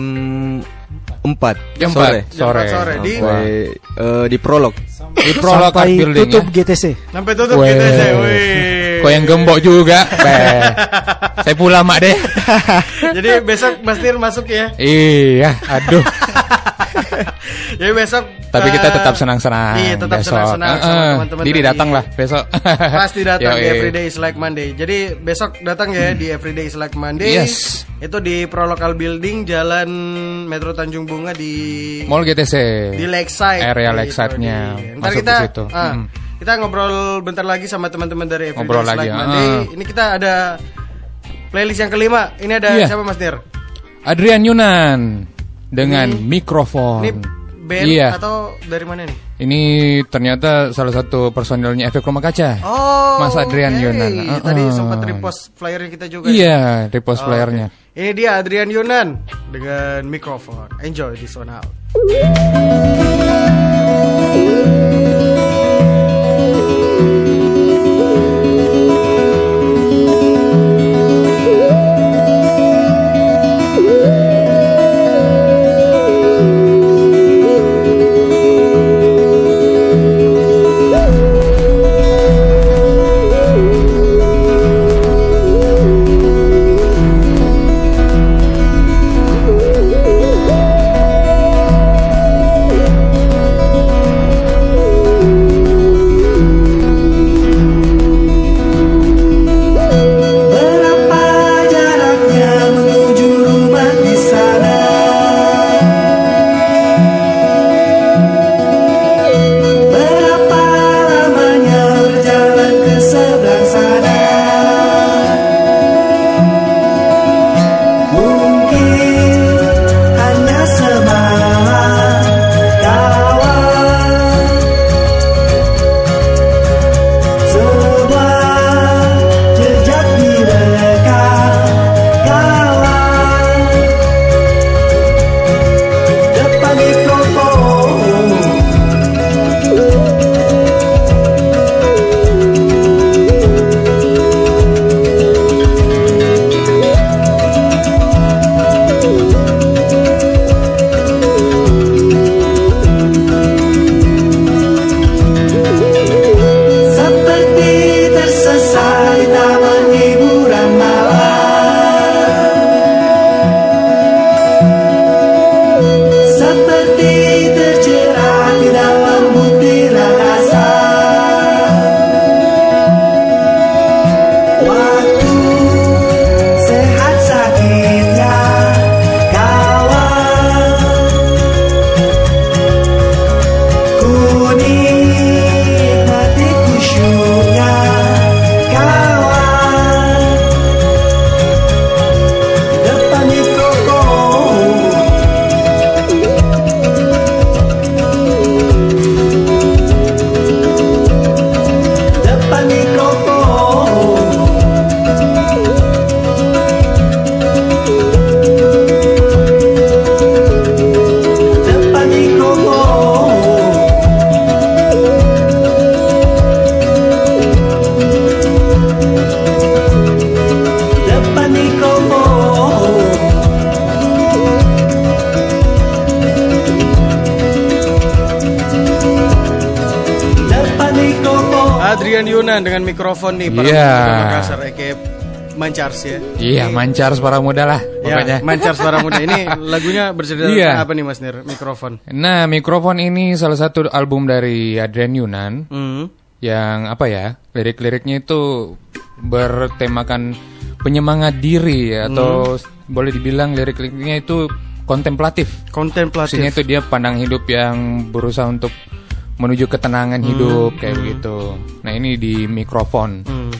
4 jam sore 4 Jam sore. empat sore. Di- Sampai, eh, di prolog Di Prolog Sampai Building tutup ya. GTC. Sampai tutup aja. Wih. Kau yang gembok juga. Saya pulang mak deh. Jadi besok Mas Nir masuk ya. iya, aduh. Jadi besok Tapi kita eh, tetap senang-senang. Iya, tetap senang-senang sama teman-teman Diri dari- datanglah besok. Pasti datang di. Everyday is like Monday. Jadi besok datang ya di Everyday is like Monday. Yes. Itu di Pro Local Building Jalan Metro Tanjung Bunga di Mall GTC. di Lakeside. Area Gitu, Lakeside-nya. Ntar Masuk kita situ. ah, Hmm. kita ngobrol bentar lagi sama teman-teman dari Everyday Ngobrol is lagi, like ah. Monday. Ini kita ada playlist yang kelima. Ini ada Iya. siapa Mas Nir? Adrian Yunan dengan mikrofon. Ini band Iya. atau dari mana nih? Ini ternyata salah satu personilnya efek rumah kaca. Oh, Mas Adrian oke. Yunan. Tadi Uh-uh. sempat repost flyernya kita juga. ya? Iya, repost Oh, flyernya. oke. Ini dia Adrian Yunan dengan mikrofon. Enjoy this one out. Mikrofon nih para Iya. pemuda Makassar aka Mancars ya. Iya, mancar suara muda lah pokoknya. Ya, Mancars para muda ini lagunya bercerita Iya. apa nih Mas Nir? Mikrofon. Nah, mikrofon ini salah satu album dari Adrian Yunan Hmm. yang apa ya lirik-liriknya itu bertemakan penyemangat diri ya, atau boleh dibilang lirik-liriknya itu kontemplatif. Kontemplatif. Maksudnya itu dia pandang hidup yang berusaha untuk menuju ketenangan hidup kayak begitu. Nah ini di mikrofon. Hmm.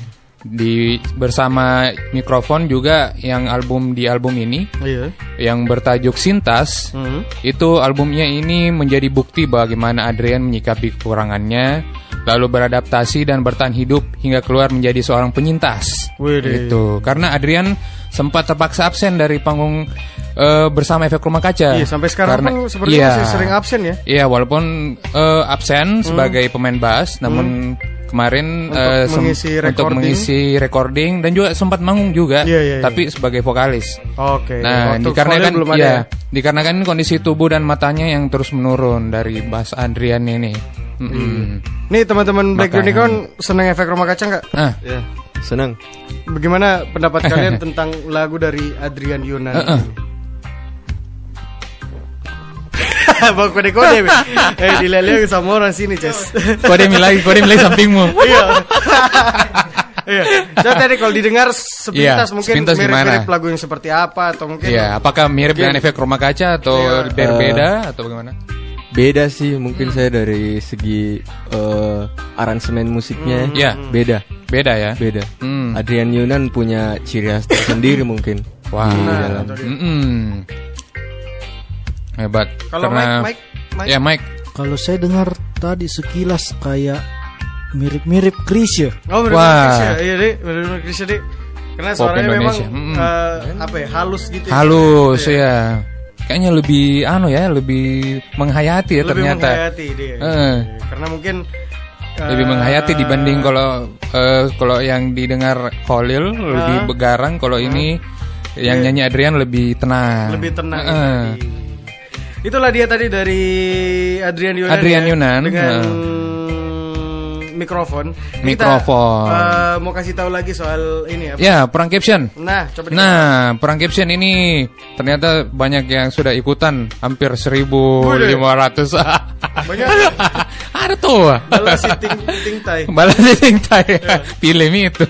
Di bersama mikrofon juga yang album di album ini Iya. yang bertajuk Sintas Hmm. itu albumnya ini menjadi bukti bagaimana Adrian menyikapi kekurangannya, lalu beradaptasi dan bertahan hidup hingga keluar menjadi seorang penyintas. Widih. Gitu. Karena Adrian sempat terpaksa absen dari panggung eh, bersama efek rumah kaca. Iya, sampai sekarang Karena- pun sepertinya iya. masih sering absen ya. Iya, walaupun eh, absen sebagai pemain bass, namun kemarin Hmm. Untuk eh, sem- mengisi untuk recording. mengisi recording dan juga sempat manggung juga, Iya, iya, iya. tapi sebagai vokalis. Oke. Nah, Waktu dikarenakan belum ada ya, ya? dikarenakan kondisi tubuh dan matanya yang terus menurun dari Bas Adrian ini. Mm-mm. Nih teman-teman Black Makanya. Unicorn seneng efek rumah kaca nggak? Ah, Ya, senang. Bagaimana pendapat kalian tentang lagu dari Adrian Yunan? Heeh. Bang kode-kode Eh dilihat sama orang sini Ces kode milai, kode milai sampingmu. Iya Iya Jadi tadi kalau didengar sepintas Iya, mungkin sepintas mirip-mirip gimana? lagu yang seperti apa Atau mungkin Iya, apakah mirip dengan efek rumah kaca atau Iya. berbeda atau bagaimana? Beda sih mungkin saya dari segi eh, aransemen musiknya. Iya. Beda, Beda ya? beda. Hmm. Adrian Yunan punya ciri khas tersendiri mungkin. Wah. di Nah, dalam. dia. Hebat. Kalau Karena Mike, Mike, Mike Ya, Mike. Kalau saya dengar tadi sekilas kayak mirip-mirip Krisya. Oh bener Wah. Krisya Iya bener-bener Krisya deh Karena Pop suaranya memang Indonesia. Mm-mm. eh, Apa ya halus gitu ya. Halus Iya. ya. Kayaknya lebih anu ya, lebih menghayati ya Lebih ternyata. menghayati dia Heeh. Karena mungkin lebih eh, menghayati dibanding kalau eh, kalau yang didengar Khalil lebih Ah. begarang kalau ini yang Iya. nyanyi Adrian lebih tenang. lebih tenang ya Heeh. Itulah dia tadi dari Adrian Yunan. Adrian ya, Yunan, dengan heeh. mikrofon. Kita, Mikrofon. eh, mau kasih tahu lagi soal ini apa? Ya, perang caption. Nah, coba Nah, perang caption ini ternyata banyak yang sudah ikutan, hampir 1500. Banyak. Ada tuh. balas si ting, ting tai. Balas ting tai. Pilih mi itu.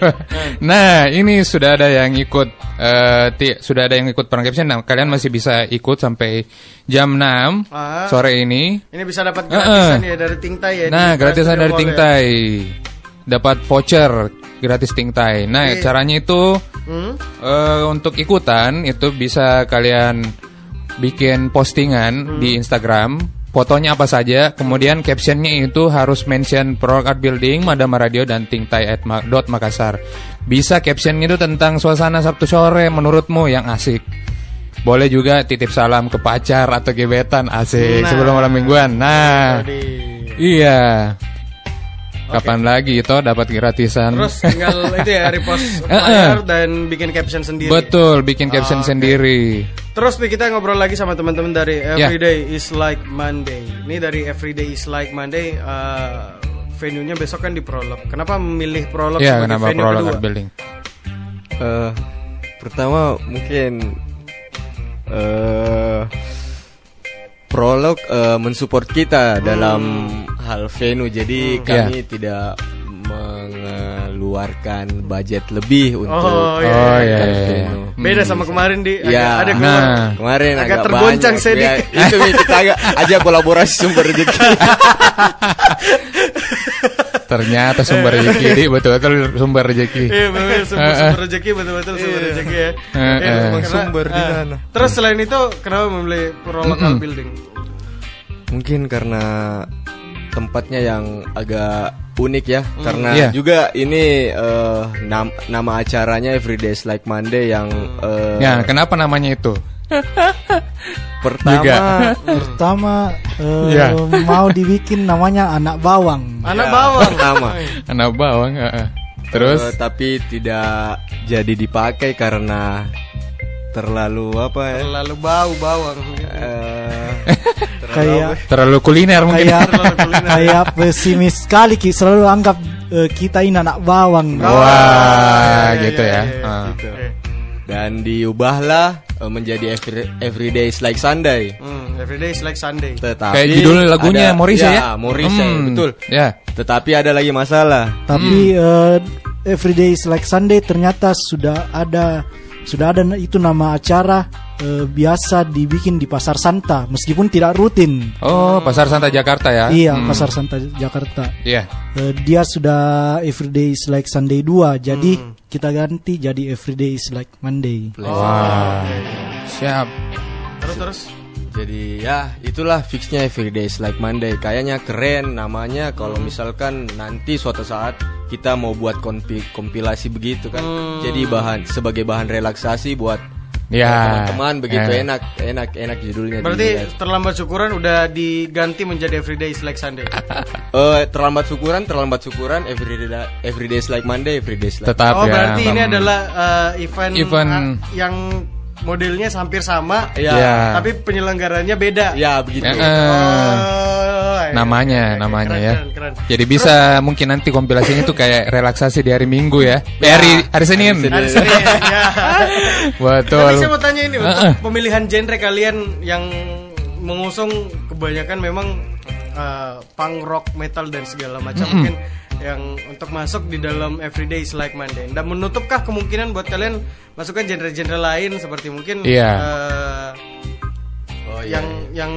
Nah, ini sudah ada yang ikut ti- sudah ada yang ikut perang caption. Nah, kalian masih bisa ikut sampai jam 6 Ah. sore ini. Ini bisa dapat gratisan ya dari Ting Tai ya. Nah, gratisan dari Mall Ting ya. Dapat voucher gratis Ting Tai. Nah, Oke. caranya itu Hmm? eh, untuk ikutan itu bisa kalian bikin postingan Hmm. di Instagram, fotonya apa saja, kemudian captionnya itu harus mention Pro Art Building, Madama Radio dan dot Makassar. Bisa captionnya itu tentang suasana Sabtu sore menurutmu yang asik. Boleh juga titip salam ke pacar atau gebetan asik Nah. sebelum malam mingguan. Nah, Jadi iya. Kapan lagi itu dapat gratisan? terus tinggal itu ya repost dan bikin caption sendiri. Betul, bikin caption Oke. sendiri. Terus Pi, kita ngobrol lagi sama teman-teman dari Ya. Everyday is like Monday. Ini dari Everyday is like Monday. eh, venue-nya besok kan di Prolog. Kenapa memilih Prolog Ya, sebagai kenapa venue Prolog kedua? Building? Eh, pertama mungkin eh prolog eh, mensupport kita dalam hal venue jadi kami tidak mengeluarkan budget lebih untuk Oh, iya. Oh iya. hal iya, iya. Beda sama kemarin di agak, Ya, ada keluar. Nah. kemarin agak agak, tergoncang saya ya. itu kita agak aja kolaborasi sumber rezeki Ternyata sumber rezeki di betul-betul sumber rezeki. Iya sumber, sumber rezeki betul-betul sumber rezeki ya. Iya, karena- Sumber di sana. Terus selain itu kenapa memilih Prolog Art Building? mungkin karena tempatnya yang agak unik ya karena Iya. juga ini eh, nam- nama acaranya Everyday is Like Monday yang eh, Ya, kenapa namanya itu? pertama juga. Pertama eh, Iya. mau dibikin namanya anak bawang. Anak Ya, bawang. pertama Anak bawang. eh. Terus Eh, tapi tidak jadi dipakai karena terlalu apa ya Lalu bau bawang. eh, Kayak terlalu kuliner mungkin. kayak kayak pesimis sekali Ki selalu anggap eh, kita ini anak bawang. Oh, Wah, iya, gitu iya, ya. iya, iya. Ah. Eh, Dan diubahlah eh, menjadi every, Everyday is like Sunday. Hmm, everyday is like Sunday. Tetapi Kayak judul lagunya ada- Morrissey ya? Morrissey, Hmm, betul. Ya. Tetapi ada lagi masalah. Tapi eh, Everyday is like Sunday ternyata sudah ada sudah ada itu nama acara eh, biasa dibikin di Pasar Santa meskipun tidak rutin. Oh, Pasar Santa Jakarta ya? Iya, Hmm. Pasar Santa Jakarta. Iya. Eh, dia sudah Everyday is like Sunday 2 jadi kita ganti jadi Everyday is like Monday. Wah. Siap. Terus terus. Jadi ya itulah fixnya Everyday is like Monday. Kayaknya keren namanya kalau misalkan nanti suatu saat kita mau buat kompi- kompilasi begitu kan. Jadi bahan sebagai bahan relaksasi buat Ya. teman-teman begitu Ya. enak enak enak judulnya. Berarti dilihat. terlambat syukuran udah diganti menjadi everyday is like Sunday. Eh, terlambat syukuran terlambat syukuran Everyday Everyday is like Monday Everyday is like Tetap oh, ya. berarti ini adalah eh, event, Event. yang modelnya hampir sama, Iya. Ya. tapi penyelenggaranya beda. Ya begitu. Ya. Oh, iya. namanya oke, namanya keren, ya. keren, keren. Jadi bisa mungkin nanti kompilasinya tuh kayak relaksasi di hari Minggu ya. Eh, hari hari Senin. Hari Senin, ya. Betul. Tapi saya mau tanya ini untuk Heeh. pemilihan genre kalian yang mengusung kebanyakan memang uh, punk rock, metal dan segala macam mungkin yang untuk masuk di dalam Everyday is Like Monday. Dan menutupkah kemungkinan buat kalian masukkan genre-genre lain seperti mungkin Iya. uh, Oh, iya, yang yang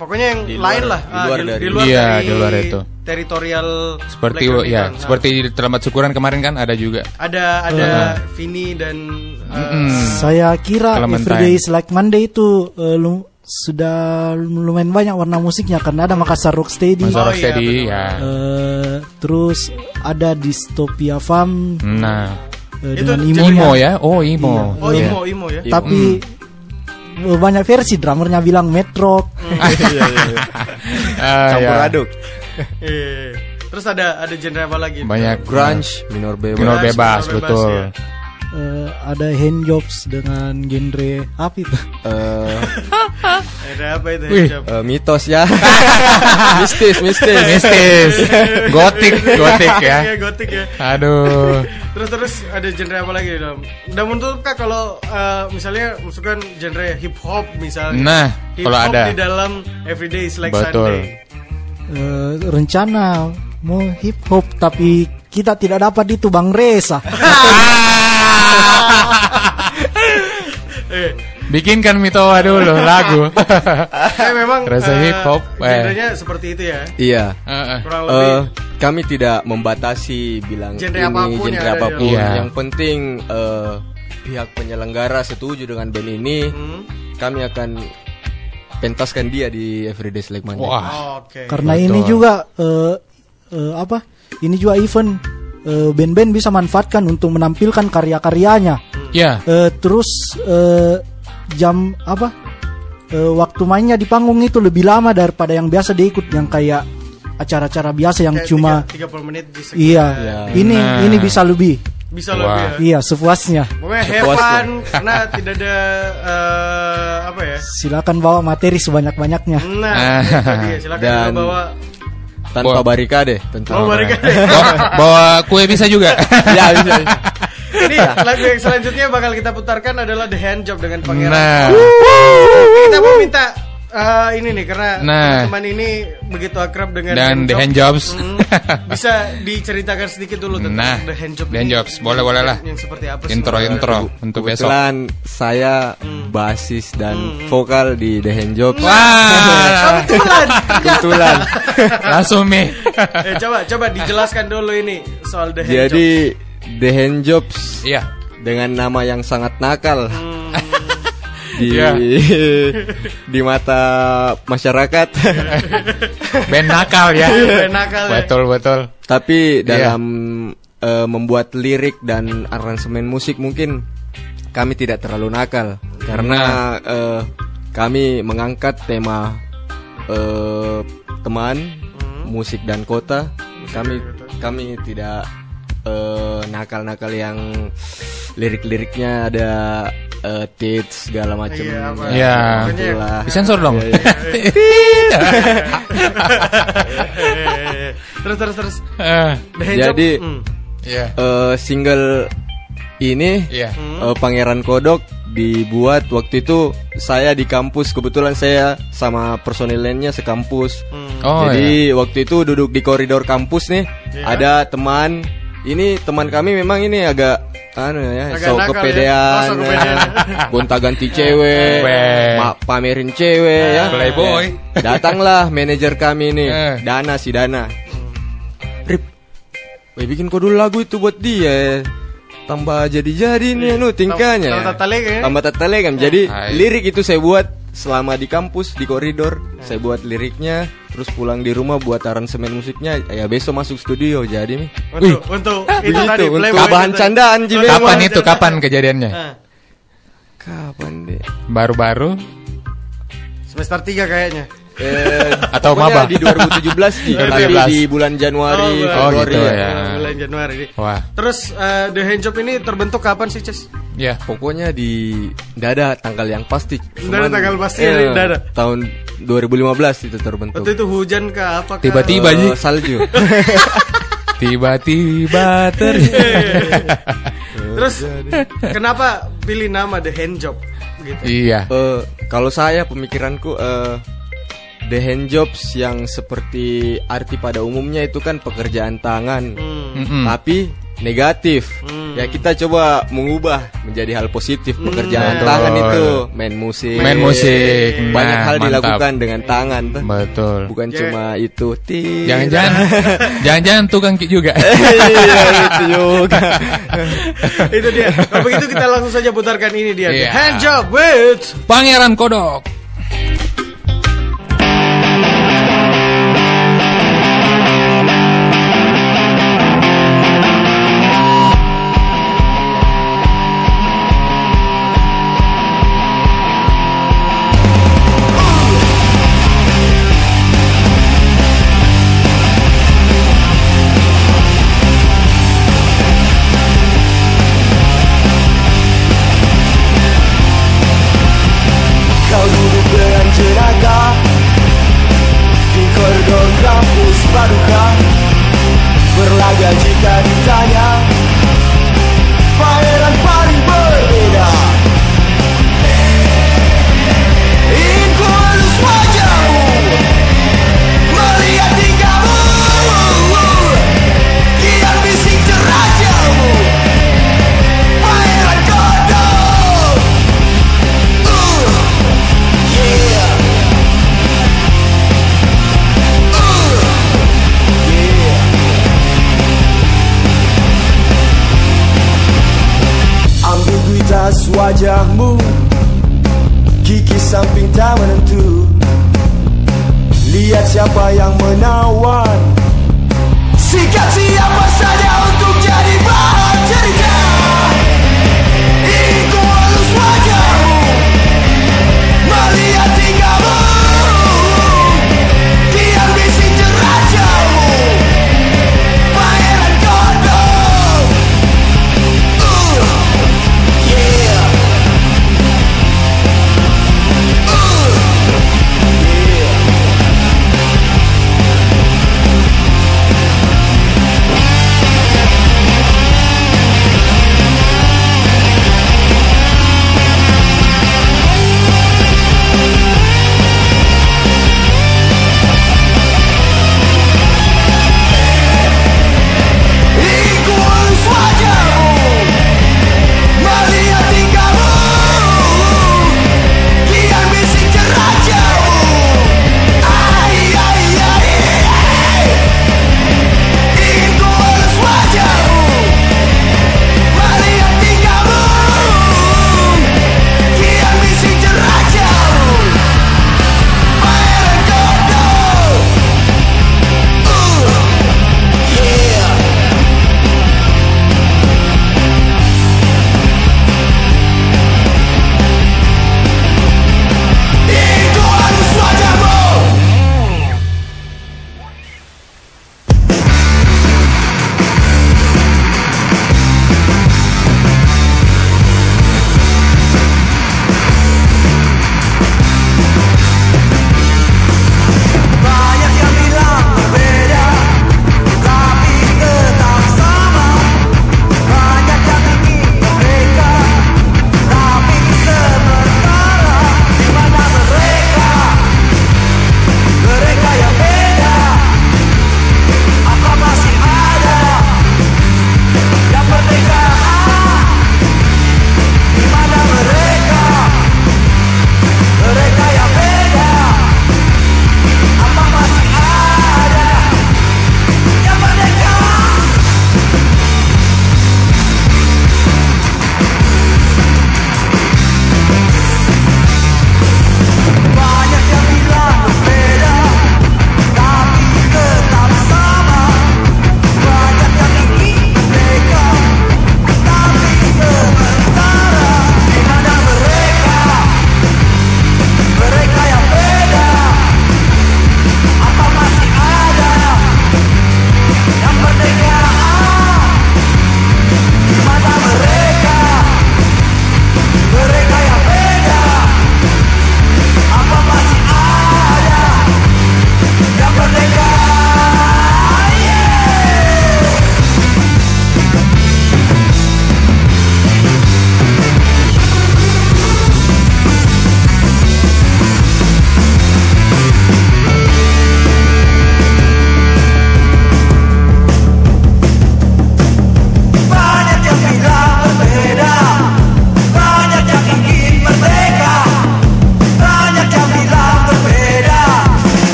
pokoknya yang Di luar- lain lah di Ah, luar di, dari- di luar Iya, dari di luar itu. teritorial Seperti Black ya. Nah, seperti terlambat syukuran kemarin kan ada juga. ada ada Vini dan uh, Mm-mm. Saya kira. Everyday is like Monday itu lu- sudah lumayan banyak warna musiknya karena ada Makassar Rocksteady. Masa Oh, iya, Rocksteady ya. Eh, terus ada Dystopia Farm Nah, eh, Itu imonya. Imo ya. Oh, Imo. Oh Iya. imo imo ya. Tapi eh, banyak versi drummernya bilang Metro. Ah, Campur ya. aduk. Terus ada ada genre apa lagi? Banyak Grunge, minor bebas. Minor Bebas, bebas, minor bebas, betul. ya. Eh, ada handjobs dengan genre apa itu? Eh, Ada apa itu? Wih. Eh, mitos ya. mistis, mistis. Mistis. Gotik, gotik ya. Iya, gotik ya. Aduh. Terus terus ada genre apa lagi dalam? Dan menurut kak kalau eh, misalnya masukkan genre hip hop misalnya. Nah, hip kalau hop ada. di dalam Everyday is like Betul. Sunday. Eh, rencana mau hip hop tapi kita tidak dapat itu Bang Reza. Eh, Bikinkan Mitowa dulu lagu. saya memang Rasa eh, hip hop, eh. Genrenya seperti itu ya. Iya. Heeh. Kurang lebih. Eh, kami tidak membatasi bilang Genre ini apa pun yang genre di apa pun. Iya. Yang penting eh, pihak penyelenggara setuju dengan band ini, Hmm. kami akan pentaskan dia di Everyday Like Monday. Wah. Oke. Karena Betul. ini juga eh, eh, apa? Ini juga event eh, band-band bisa manfaatkan untuk menampilkan karya-karyanya. Ya. Eh, terus eh, jam apa? Eh, waktu mainnya di panggung itu lebih lama daripada yang biasa diikut yang kayak acara-acara biasa yang Kayak cuma tiga- 30 menit di segi- iya. Iya. Ini Nah. ini bisa lebih. Bisa Wah. lebih ya. Iya, sepuasnya. Pokoknya have Sepuasnya. fun karena tidak ada eh, apa ya? Silakan bawa materi sebanyak-banyaknya. Nah, Ah. itu dia. Silakan Dan- bawa Tanpa Wah. barikade tentu. Oh, barikade. Bawa, bawa kue bisa juga. ya, bisa. Ini lagu yang selanjutnya bakal kita putarkan adalah The Hand Job dengan Pangeran. Nah, Kita mau minta eh, ini nih karena Nah. teman ini begitu akrab dengan dan The Hand Job. Jobs. Hmm, bisa diceritakan sedikit dulu tentang Nah, The Hand Job. The Hand ini. Jobs. Boleh, boleh lah. Yang seperti apa sih? Intro sebenarnya? intro untuk besok. Kebetulan saya basis dan vokal di The Hand Jobs. Oh, Wah, kebetulan. Kebetulan. langsung nih. eh, coba coba dijelaskan dulu ini soal The Hand Job. Jadi The Hand Jobs Iya. dengan nama yang sangat nakal di Iya. di mata masyarakat. Band nakal ya. Band nakal ya. Betul betul. Tapi Iya. dalam eh, membuat lirik dan aransemen musik mungkin kami tidak terlalu nakal karena eh, kami mengangkat tema eh, teman, musik dan kota. Kami kami tidak eh, nakal-nakal yang lirik-liriknya ada eh, tits segala macam. Iya. Iya. Pokoknya Itulah. Disensor dong. Iya, iya. terus terus terus. Eh, Job, Jadi hmm. Iya. eh, single ini Iya. eh, Pangeran Kodok dibuat waktu itu saya di kampus kebetulan saya sama personil lainnya sekampus. Oh, Jadi waktu itu duduk di koridor kampus nih Iya. ada teman ini teman kami memang ini agak anu ya Agak sok nakal ya. kepedean, Oh, kepedean. gonta ganti cewek, ma- pamerin cewek ya. Playboy. Datanglah manajer kami nih, Eh. Dana si Dana. Rip, weh bikin kau dulu lagu itu buat dia. Tambah jadi-jadi nih anu tingkahnya. tambah tatalegam ya? Tambah tatalegam. Jadi lirik itu saya buat selama di kampus di koridor. Saya buat liriknya, terus pulang di rumah buat aransemen musiknya. Ya besok masuk studio jadi nih. Untuk untuk itu Begitu tadi untuk bahan itu. candaan Ji, memang. Kapan itu? candaan. Kapan kejadiannya? Ah, Kapan deh? Baru-baru semester 3 kayaknya. Eh, Atau maba? di 2017 Ji. 2017. Tadi di bulan Januari, Oh, Februari gitu ya. ya. Bulan Januari ini. Wah. Terus eh, The Hand Job ini terbentuk kapan sih, Ces? Ya. Pokoknya di nggak ada tanggal yang pasti. Nggak ada tanggal pasti, eh, nggak ada. Tahun 2015 itu terbentuk. Waktu itu hujan ke apa? kah? Tiba-tiba, Eh, Ji. salju. Tiba-tiba ter Terus kenapa pilih nama The Hand Job gitu? Iya. Eh, kalau saya pemikiranku eh the hand jobs yang seperti arti pada umumnya itu kan pekerjaan tangan. Hmm. Mm-mm. Tapi negatif. Ya kita coba mengubah menjadi hal positif pekerjaan Betul. tangan itu main musik. Main musik. Banyak Nah, hal mantap. dilakukan dengan tangan tuh. Betul. Bukan Ya. cuma itu. Jangan-jangan jangan-jangan tukang kick juga. iya itu juga. itu dia. Kalau begitu kita langsung saja putarkan ini dia. The Iya. Hand Job with Pangeran Kodok.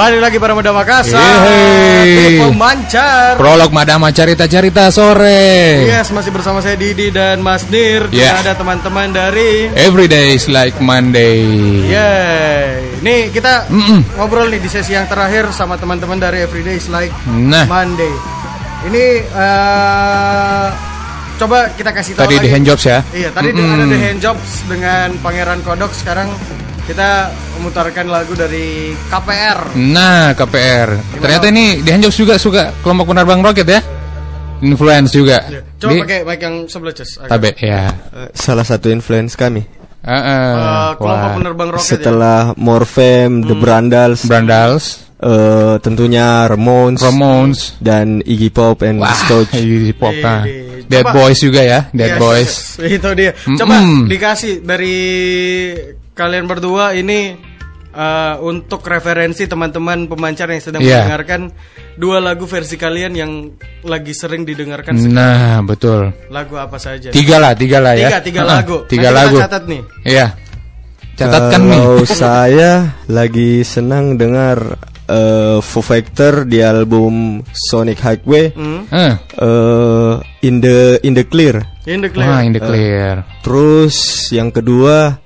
Balik lagi para Muda Makassar Yeay. Di Pemancar Prolog Madama Carita-Carita sore. Yes, masih bersama saya Didi dan Mas Nir Yeah. ada teman-teman dari Every day is like Monday. Yeay Nih kita Mm-mm. ngobrol nih di sesi yang terakhir Sama teman-teman dari Everyday is like Nah. Monday Ini eh, Coba kita kasih tahu Tadi lagi. di handjobs ya. Iya, tadi Mm-mm. ada The Handjobs dengan Pangeran Kodok. Sekarang kita memutarkan lagu dari KPR. Nah, KPR. Ternyata ini di juga suka kelompok penerbang roket ya. Influence juga. Iya. Coba Di- pakai mic yang sebelah Cus. Agak. Tabe ya. Eh, salah satu influence kami. Heeh. Eh, kelompok Wah. penerbang roket ya. Setelah Morfem, The Brandals, Brandals, eh, tentunya Ramones, Ramones. dan Iggy Pop and Wah, Stooge. Iggy Pop. Iya, nah. iya. Dead Coba- Boys juga ya, Dead Yes, Boys. yes, Itu dia. Coba Mm-mm. dikasih dari kalian berdua ini eh, untuk referensi teman-teman pemancar yang sedang Iya. mendengarkan dua lagu versi kalian yang lagi sering didengarkan sekarang. Nah, betul. Lagu apa saja? Tiga lah, tiga lah ya. Tiga, tiga lagu. Tiga Nanti kita lagu. catat nih. Iya. Catatkan nih. Kalau saya lagi senang dengar eh, Foo Fighter di album Sonic Highway, Hmm. Eh, eh, in the in the clear. In the clear. Wah, in the clear. Terus yang kedua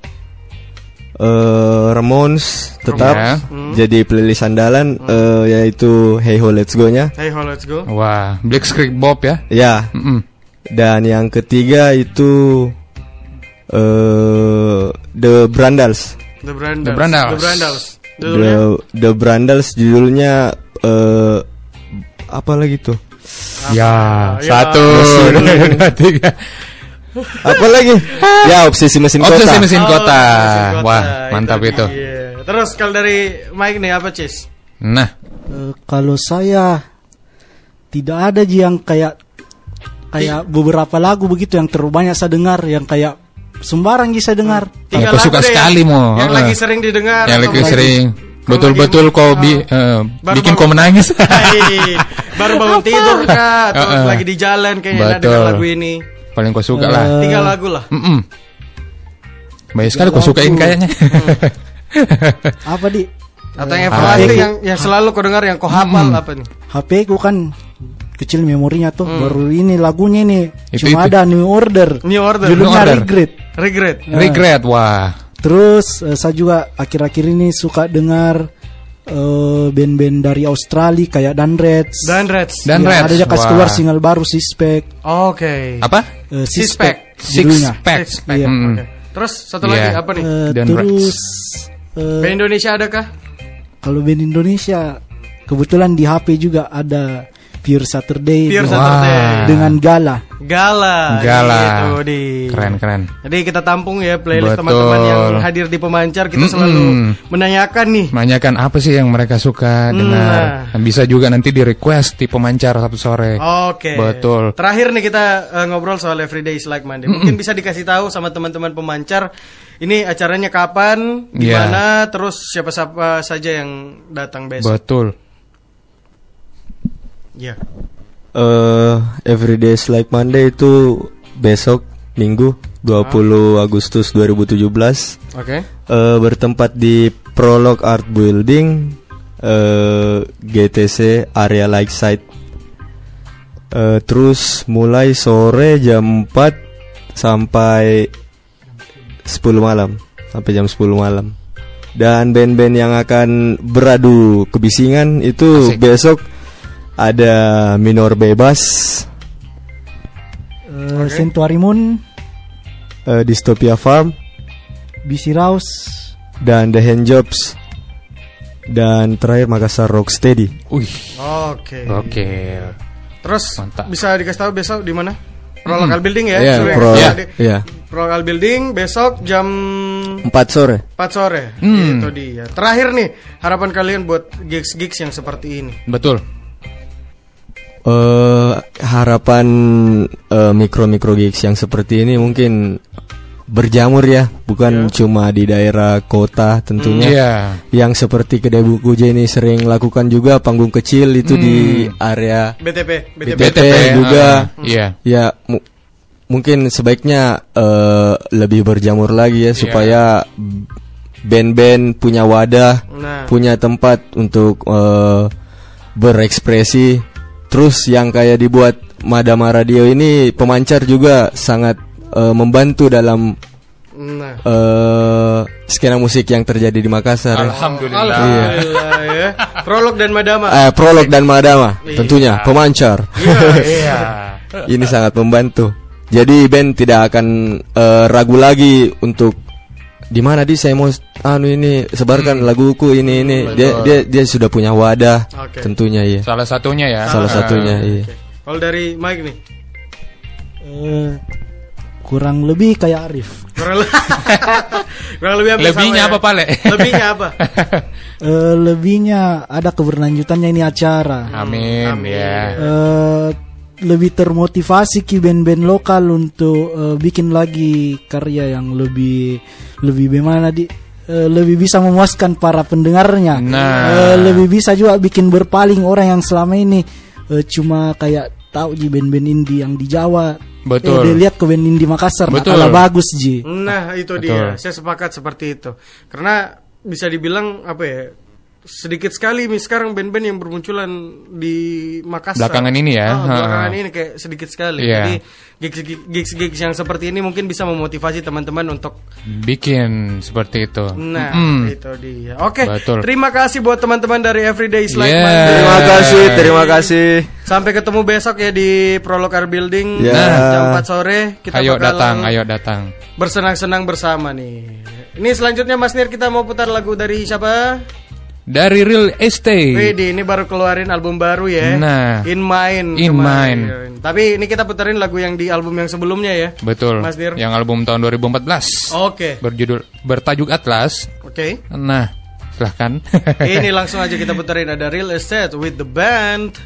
eh Ramones tetap Ya. jadi playlist andalan eh, yaitu Hey Ho Let's Go nya. Hey, ho, let's go. Wah, Black Street Bob ya. Ya. Mm-mm. Dan yang ketiga itu eh The Brandals. The Brandals. The Brandals. The Brandals. Judulnya? The The Brandals judulnya eh apa lagi tuh? Ya, Ya. satu, dua, tiga. Apa lagi? ya obsesi mesin kota. Obsesi mesin Oh, kota. mesin kota. Wah, mantap itu. dia. Terus kalau dari Mike nih apa, Cis? Nah, Eh, kalau saya tidak ada Ji, yang kayak kayak beberapa lagu begitu yang terlalu banyak saya dengar yang kayak sembarang Ji saya dengar. Suka deh sekali, Mo. Yang Heeh. lagi sering didengar. yang atau lagi sering betul-betul kau bi eh, Baru bikin kau menangis. Baru bangun tidur kah atau Heeh. lagi di jalan kayaknya dengar lagu ini. Paling kau suka lah. Eh, Tiga lagu lah. Mm-mm. Banyak sekali kau sukain kayaknya. Apa di Atau yang everlasting itu- yang yang selalu kau dengar yang kau hafal apa nih? HP ku kan kecil memorinya tuh baru ini lagunya ini Itu- cuma itu. ada New Order. New Order. Judulnya New Order. Regret. Regret. Regret, wah. Terus eh, saya juga akhir-akhir ini suka dengar eh, band-band dari Australia kayak Dan Reds. Dan Reds. Dan Ya, Reds, Ada dia kasih keluar single baru Sispek. Oke. Apa? Eh, Six Sixpack Pack. Six judulnya. pack. Six pack. Iya. Mm. Oke. Terus satu Iya. lagi apa nih? Eh, Dan terus eh, Band Indonesia adakah? kalau band Indonesia kebetulan di HP juga ada Pure Saturday Pure dengan- Saturday. dengan Gala. Gala. Gala. Gitu, di. Keren, keren. Jadi kita tampung ya playlist teman-teman yang hadir di pemancar kita Mm-mm. selalu menanyakan nih. Menanyakan apa sih yang mereka suka Hmm, dengar. nah. Bisa juga nanti di request di pemancar satu sore. Oke. Betul. Terakhir nih kita eh, ngobrol soal Everyday is like Monday. Mungkin bisa dikasih tahu sama teman-teman pemancar ini acaranya kapan, di Iya. mana, terus siapa-siapa saja yang datang besok. Betul. Iya. eh Everyday's Like Monday itu besok Minggu 20 Agustus 2017 Oke. eh, bertempat di Prolog Art Building eh, GTC area Lakeside. Eh, terus mulai sore jam 4 sampai 10 malam sampai jam 10 malam. Dan band-band yang akan beradu kebisingan itu Asik. besok ada Minor Bebas, Eh, Sanctuary Moon, eh, Dystopia Farm, BC Rouse, dan The Handjobs dan terakhir Makassar Rocksteady. Wih, Oke. oke. Terus Mantap. bisa dikasih tahu besok di mana? Pro Local Building ya. Iya, Sudah- Pro, sudah Iya. di- iya. Pro Local Building besok jam 4 sore. 4 sore. Hmm. Itu dia. Terakhir nih, harapan kalian buat gigs-gigs yang seperti ini. Betul. Eh harapan eh, mikro-mikro gigs yang seperti ini mungkin berjamur ya, bukan cuma di daerah kota tentunya. Iya. Yang seperti kedai buku J ini sering lakukan juga panggung kecil itu di area BTP, BTP. BTP juga. ah, Iya. ya mu- mungkin sebaiknya eh, lebih berjamur lagi ya supaya band-band punya wadah, Nah. punya tempat untuk eh, berekspresi. Terus yang kayak dibuat Madama Radio ini pemancar juga sangat eh, membantu dalam Nah. eh, skena musik yang terjadi di Makassar. ya. Alhamdulillah. Alhamdulillah ya. Prolog dan Madama. Eh, prolog dan Madama Iya. tentunya pemancar. Iya. ini sangat membantu. Jadi band tidak akan eh, ragu lagi untuk di mana di saya mau anu ini sebarkan laguku ini ini dia dia dia sudah punya wadah Oke. tentunya iya Salah satunya ya. salah satunya iya Oke. Kalau dari Mike nih. Eh, kurang lebih kayak Arif. Kurang, le- kurang lebih hampir Lebihnya sama apa, ya. Pale? Lebihnya apa? Eh, lebihnya ada keberlanjutannya ini acara. Amin, Amin. ya. Eh, lebih termotivasi ki band-band lokal untuk eh, bikin lagi karya yang lebih lebih bagaimana di eh, lebih bisa memuaskan para pendengarnya. Nah. Eh, lebih bisa juga bikin berpaling orang yang selama ini eh, cuma kayak tahu di band-band indie yang di Jawa. Betul. Eh, dia lihat ke band indie Makassar, nah, Betul. kalah bagus ji. Nah, itu dia. Saya sepakat seperti itu. Karena bisa dibilang apa ya? Sedikit sekali nih sekarang band-band yang bermunculan di Makassar. Belakangan ini ya. Ah, belakangan Ha. ini kayak sedikit sekali. Iya. Jadi gigs gigs yang seperti ini mungkin bisa memotivasi teman-teman untuk Bikin seperti itu. Nah, Mm-mm. itu dia. Oke, Betul. terima kasih buat teman-teman dari Everyday Like Yeah. Monday. terima kasih terima kasih Sampai ketemu besok ya di Prolog Art Building Ya. jam 4 sore. Kita ayo bakal datang, ayo datang. bersenang-senang bersama nih. Ini selanjutnya Mas Nir kita mau putar lagu dari siapa? Dari Real Estate. Widi, ini baru keluarin album baru ya. Nah. In Mind. In kemarin. Mind. Tapi ini kita putarin lagu yang di album yang sebelumnya ya. Betul. Mas Dir. Yang album tahun 2014. Oke. Berjudul bertajuk Atlas. Oke. Nah, silahkan. Ini langsung aja kita puterin ada Real Estate with the band.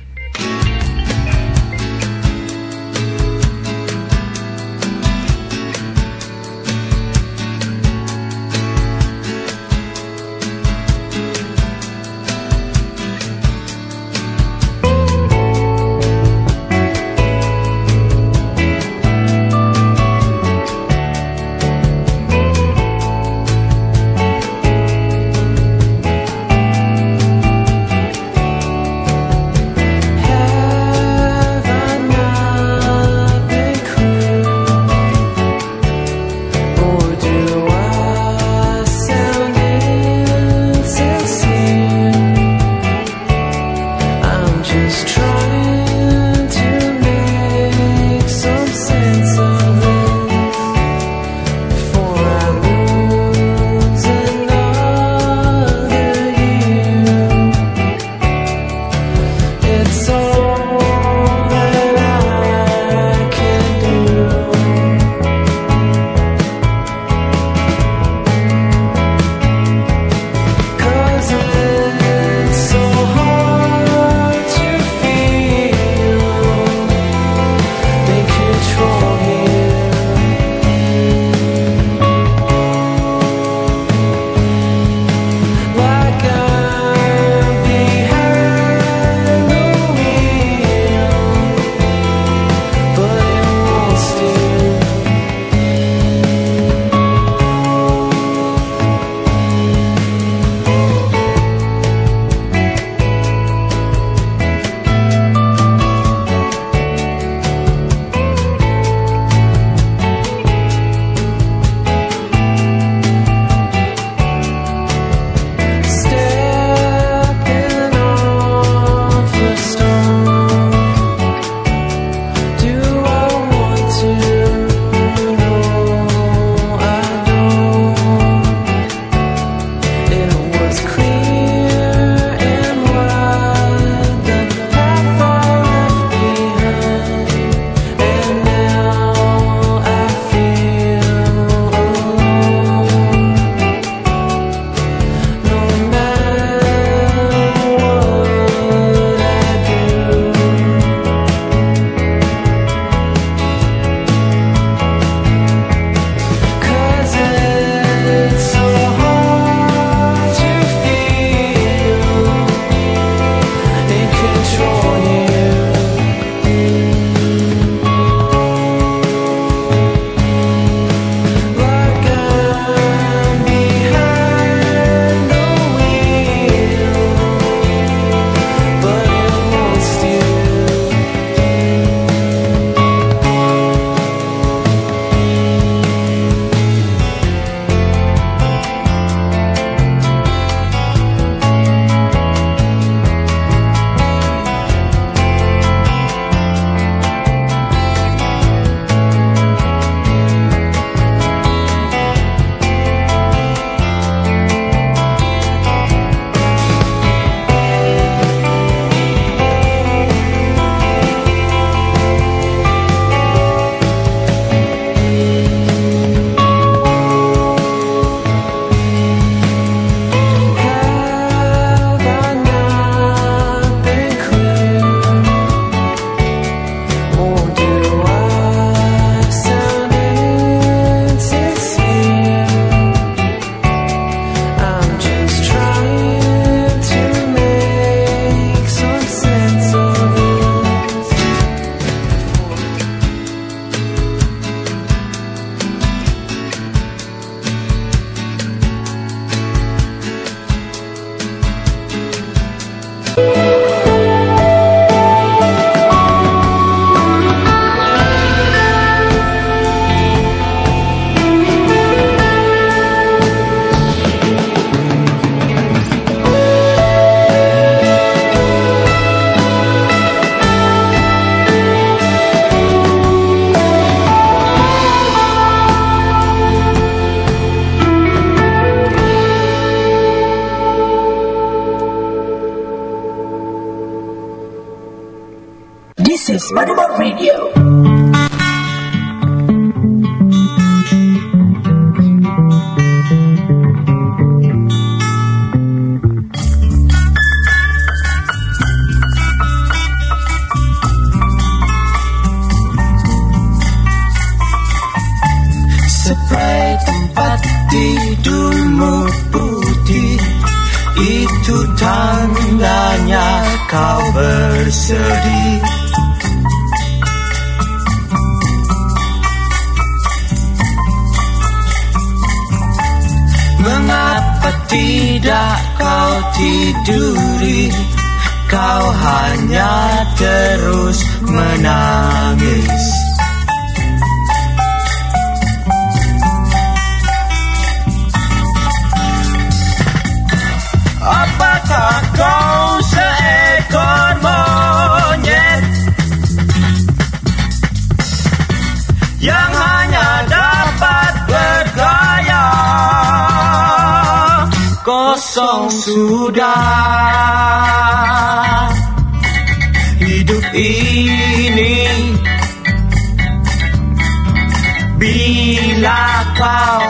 Kau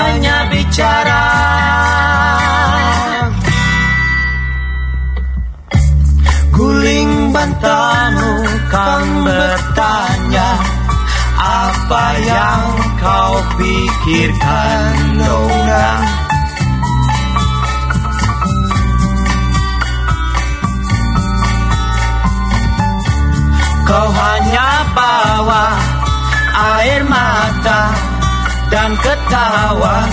hanya bicara. Guling bantamu kan bertanya Apa yang kau pikirkan Nona Kau hanya bawa air mata dan ketawa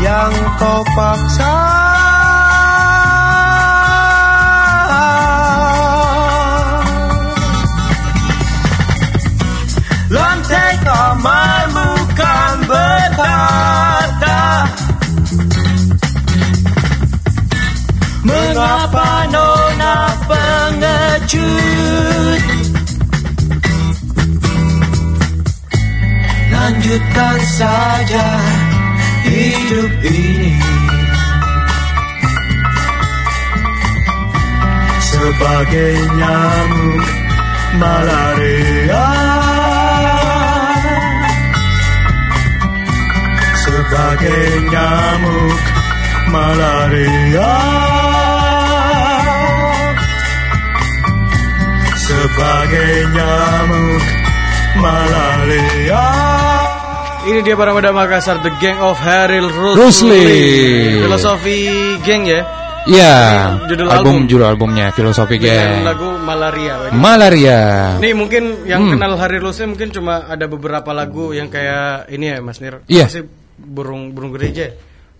yang kau paksa Lantai kamarmu kan berkata Mengapa nona pengecut Lanjutkan saja hidup ini. Sebagai nyamuk malaria. Sebagai nyamuk malaria. Sebagai nyamuk malaria Ini dia para muda Makassar The Gang of Haril Rusli, Rusli. Filosofi geng ya Iya, Judul album album. judul albumnya Filosofi Dengan Gang. lagu Malaria Malaria. Nih mungkin yang Hmm. kenal Haril Rusli mungkin cuma ada beberapa lagu yang kayak ini ya Mas Nir Iya. Sih burung burung gereja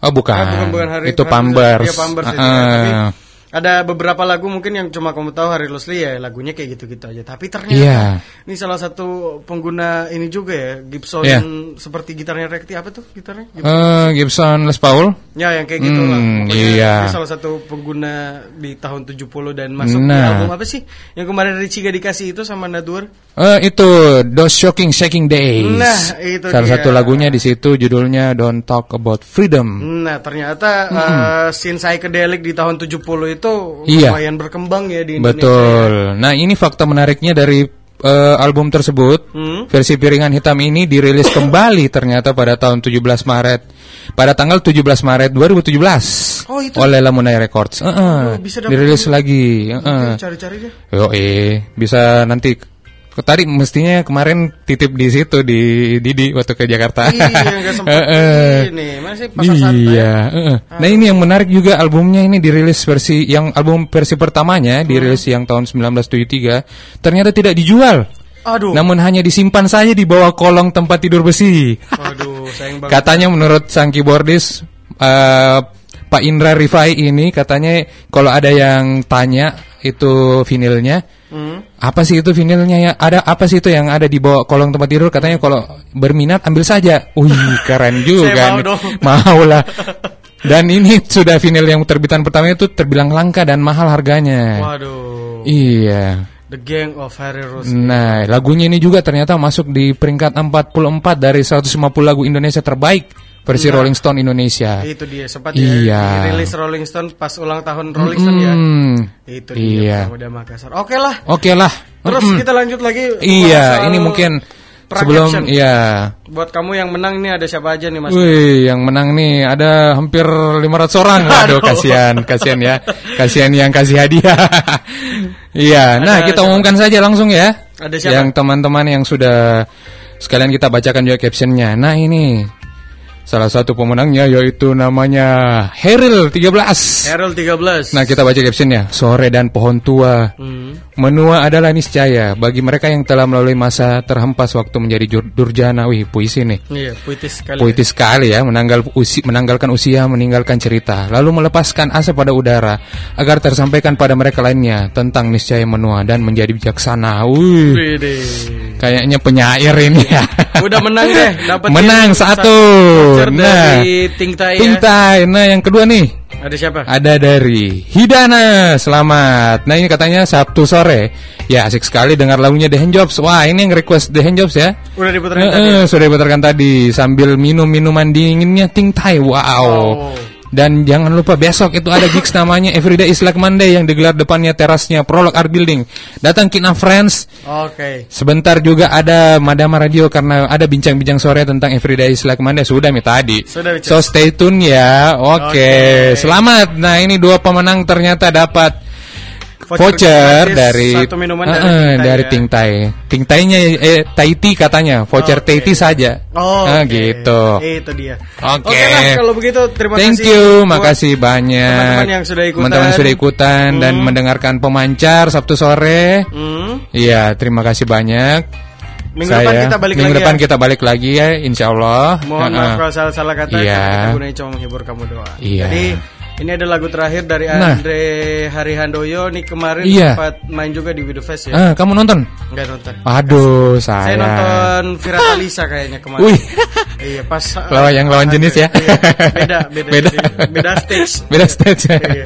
Oh bukan, Ah, bukan, bukan Hari- itu Hari- Pambers. Iya, Pambers itu kan. Tapi ah. Ada beberapa lagu mungkin yang cuma kamu tahu Harry Rusli ya lagunya kayak gitu-gitu aja. Tapi ternyata Iya. ini salah satu pengguna ini juga ya Gibson Iya. seperti gitarnya Rekti apa tuh gitarnya? Gibson. Eh, Gibson Les Paul. Ya yang kayak gitu lah. Hmm, Pokoknya iya. dia salah satu pengguna di tahun 70 dan masuk di Nah. album apa sih? Yang kemarin Richie gak dikasih itu sama Nadur. Eh, itu Those Shocking Shaking Days. Nah, itu Salah dia. satu lagunya di situ judulnya Don't Talk About Freedom. Nah, ternyata uh, scene psychedelic di tahun 70 itu Iya. lumayan berkembang ya di Indonesia. Betul. Nah, ini fakta menariknya dari eh, album tersebut. Hmm. Versi piringan hitam ini dirilis kembali ternyata pada tahun 17 Maret. Pada tanggal 17 Maret 2017 Oh, itu? oleh Lamunai Records. Eh, eh, Oh, bisa dirilis lagi. Eh, Oke, eh. cari-cari deh. Yo eh bisa nanti tadi mestinya kemarin titip di situ di Didi waktu ke Jakarta. Iya, nggak sempet ini. Masih pasar santai. Nah ini yang menarik juga albumnya ini dirilis versi yang album versi pertamanya dirilis yang tahun 1973 ternyata tidak dijual. Aduh. Namun hanya disimpan saja di bawah kolong tempat tidur besi. Aduh, sayang banget. Katanya menurut sang keyboardis eh, Pak Indra Rifai ini katanya kalau ada yang tanya itu vinilnya Hmm. apa sih itu vinilnya ya ada apa sih itu yang ada di bawah kolong tempat tidur katanya kalau berminat ambil saja. Wih keren juga. Saya mau nih. dong. Mau lah. Dan ini sudah vinil yang terbitan pertama itu terbilang langka dan mahal harganya. Waduh. Iya. The Gang of Harry Rose. Nah, lagunya ini juga ternyata masuk di peringkat 44 dari 150 lagu Indonesia terbaik versi Nah. Rolling Stone Indonesia. Itu dia sempat Iya. ya rilis Rolling Stone pas ulang tahun Rolling Stone ya. Mm, Itu iya. dia Pemuda Makassar. Oke lah. Oke lah. Terus Mm-mm. kita lanjut lagi. Iya, ini mungkin sebelum action. iya. Buat kamu yang menang ini ada siapa aja nih Mas? Wih, yang menang nih ada hampir 500 orang. Aduh, kasihan, kasihan ya. Kasihan yang kasih hadiah. Iya, nah Ada kita siapa? umumkan saja langsung ya. Ada siapa? Yang teman-teman yang sudah sekalian kita bacakan juga captionnya. Nah, ini salah satu pemenangnya yaitu namanya Heril 13. Herald 13. Nah, kita baca captionnya. Sore dan pohon tua. Hmm. Menua adalah niscaya bagi mereka yang telah melalui masa terhempas waktu menjadi durjana. Wih, puisi nih. Iya, puitis sekali. Puitis sekali ya, menanggal usi, menanggalkan usia, meninggalkan cerita, lalu melepaskan asa pada udara agar tersampaikan pada mereka lainnya tentang niscaya menua dan menjadi bijaksana. Wih, kayaknya penyair ini ya. Udah menang deh, dapat Menang satu. voucher Nah, Tingtai ya. Tingtai. Nah, yang kedua nih Ada siapa? ada dari Hidana. Selamat. Nah, ini katanya Sabtu sore. Ya, asik sekali dengar lagunya The Handjobs. Wah, ini yang request The Handjobs ya. Udah diputarkan Eh, tadi. eh, sudah diputarkan tadi sambil minum minuman dinginnya Ting Tai. Wow. Oh. Dan jangan lupa besok itu ada gigs namanya Everyday is like Monday yang digelar depannya terasnya Prolog Art Building. Datang Kina Friends. Oke. Sebentar juga ada Madama Radio karena ada bincang-bincang sore tentang Everyday is like Monday sudah mi tadi. Sudah, so stay tune ya. Oke. Oke. Selamat. Nah, ini dua pemenang ternyata dapat Voucher voucher dari satu minuman dari eh, Tingtai dari ya. Tingtai. Tingtainya eh Taiti katanya, voucher Oke. Taiti saja. Oh, Ah, oke. gitu. Itu dia. Oke. lah, kalau begitu terima Thank kasih. you, buat makasih banyak. teman-teman yang sudah ikutan. Teman-teman yang sudah ikutan dan Hmm. mendengarkan pemancar Sabtu sore. Hmm. Iya, terima kasih banyak. Minggu depan kita balik minggu lagi depan ya. kita balik lagi ya, insya Allah. Mohon maaf kalau salah-salah kata Iya. Kita gunain cuma menghibur kamu doang Iya. Jadi ini ada lagu terakhir dari Nah. Andre Hari Handoyo Nih kemarin Iya. sempat main juga di Widow Fest ya Ah, kamu nonton? Enggak nonton Aduh, Saya saya. nonton Viratalisa kayaknya kemarin Wih. Iya pas Lawan yang lawan jenis ya. Iya, Beda Beda Beda. jadi- Beda stage Beda stage ya. Iya.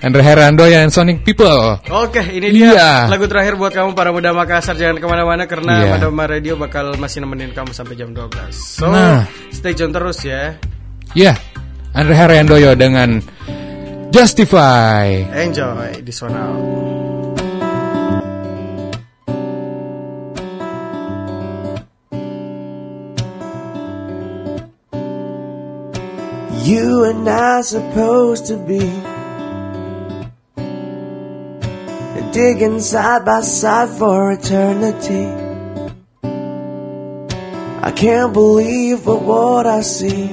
Andre Herando yang Sonic People. Oke, ini dia Iya. lagu terakhir buat kamu para muda Makassar. Jangan ke mana-mana karena Iya. Madama Radio bakal masih nemenin kamu sampai jam 12. So, Nah. stay tune terus ya. Ya, Andre Herando dengan Justify. Enjoy di Sonal. You and I supposed to be digging side by side for eternity. I can't believe but what I see.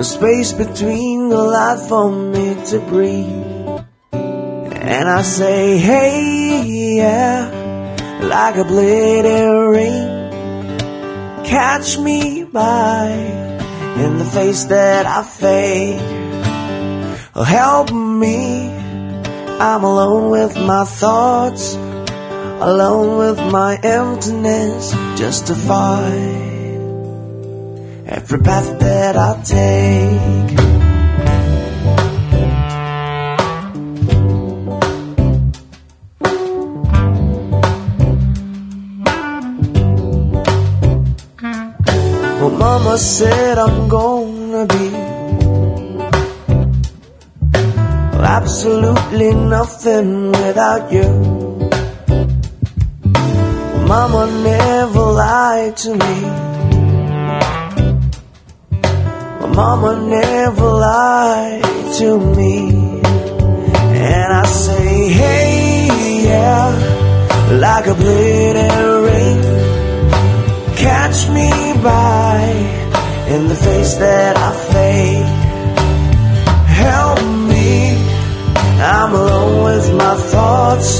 The space between the light for me to breathe. And I say, hey, yeah, like a bleeding ring catch me by in the face that I fake. Oh, help me. I'm alone with my thoughts, alone with my emptiness, justify every path that I take. Well, Mama said I'm gonna be well, absolutely nothing without you. Mama never lied to me. Mama never lied to me. And I say, hey, yeah, like a bleeding ring catch me by in the face that I fade. Help me, I'm alone with my thoughts,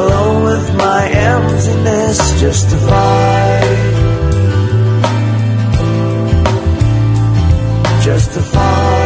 alone with my emptiness, just to justified. to fall.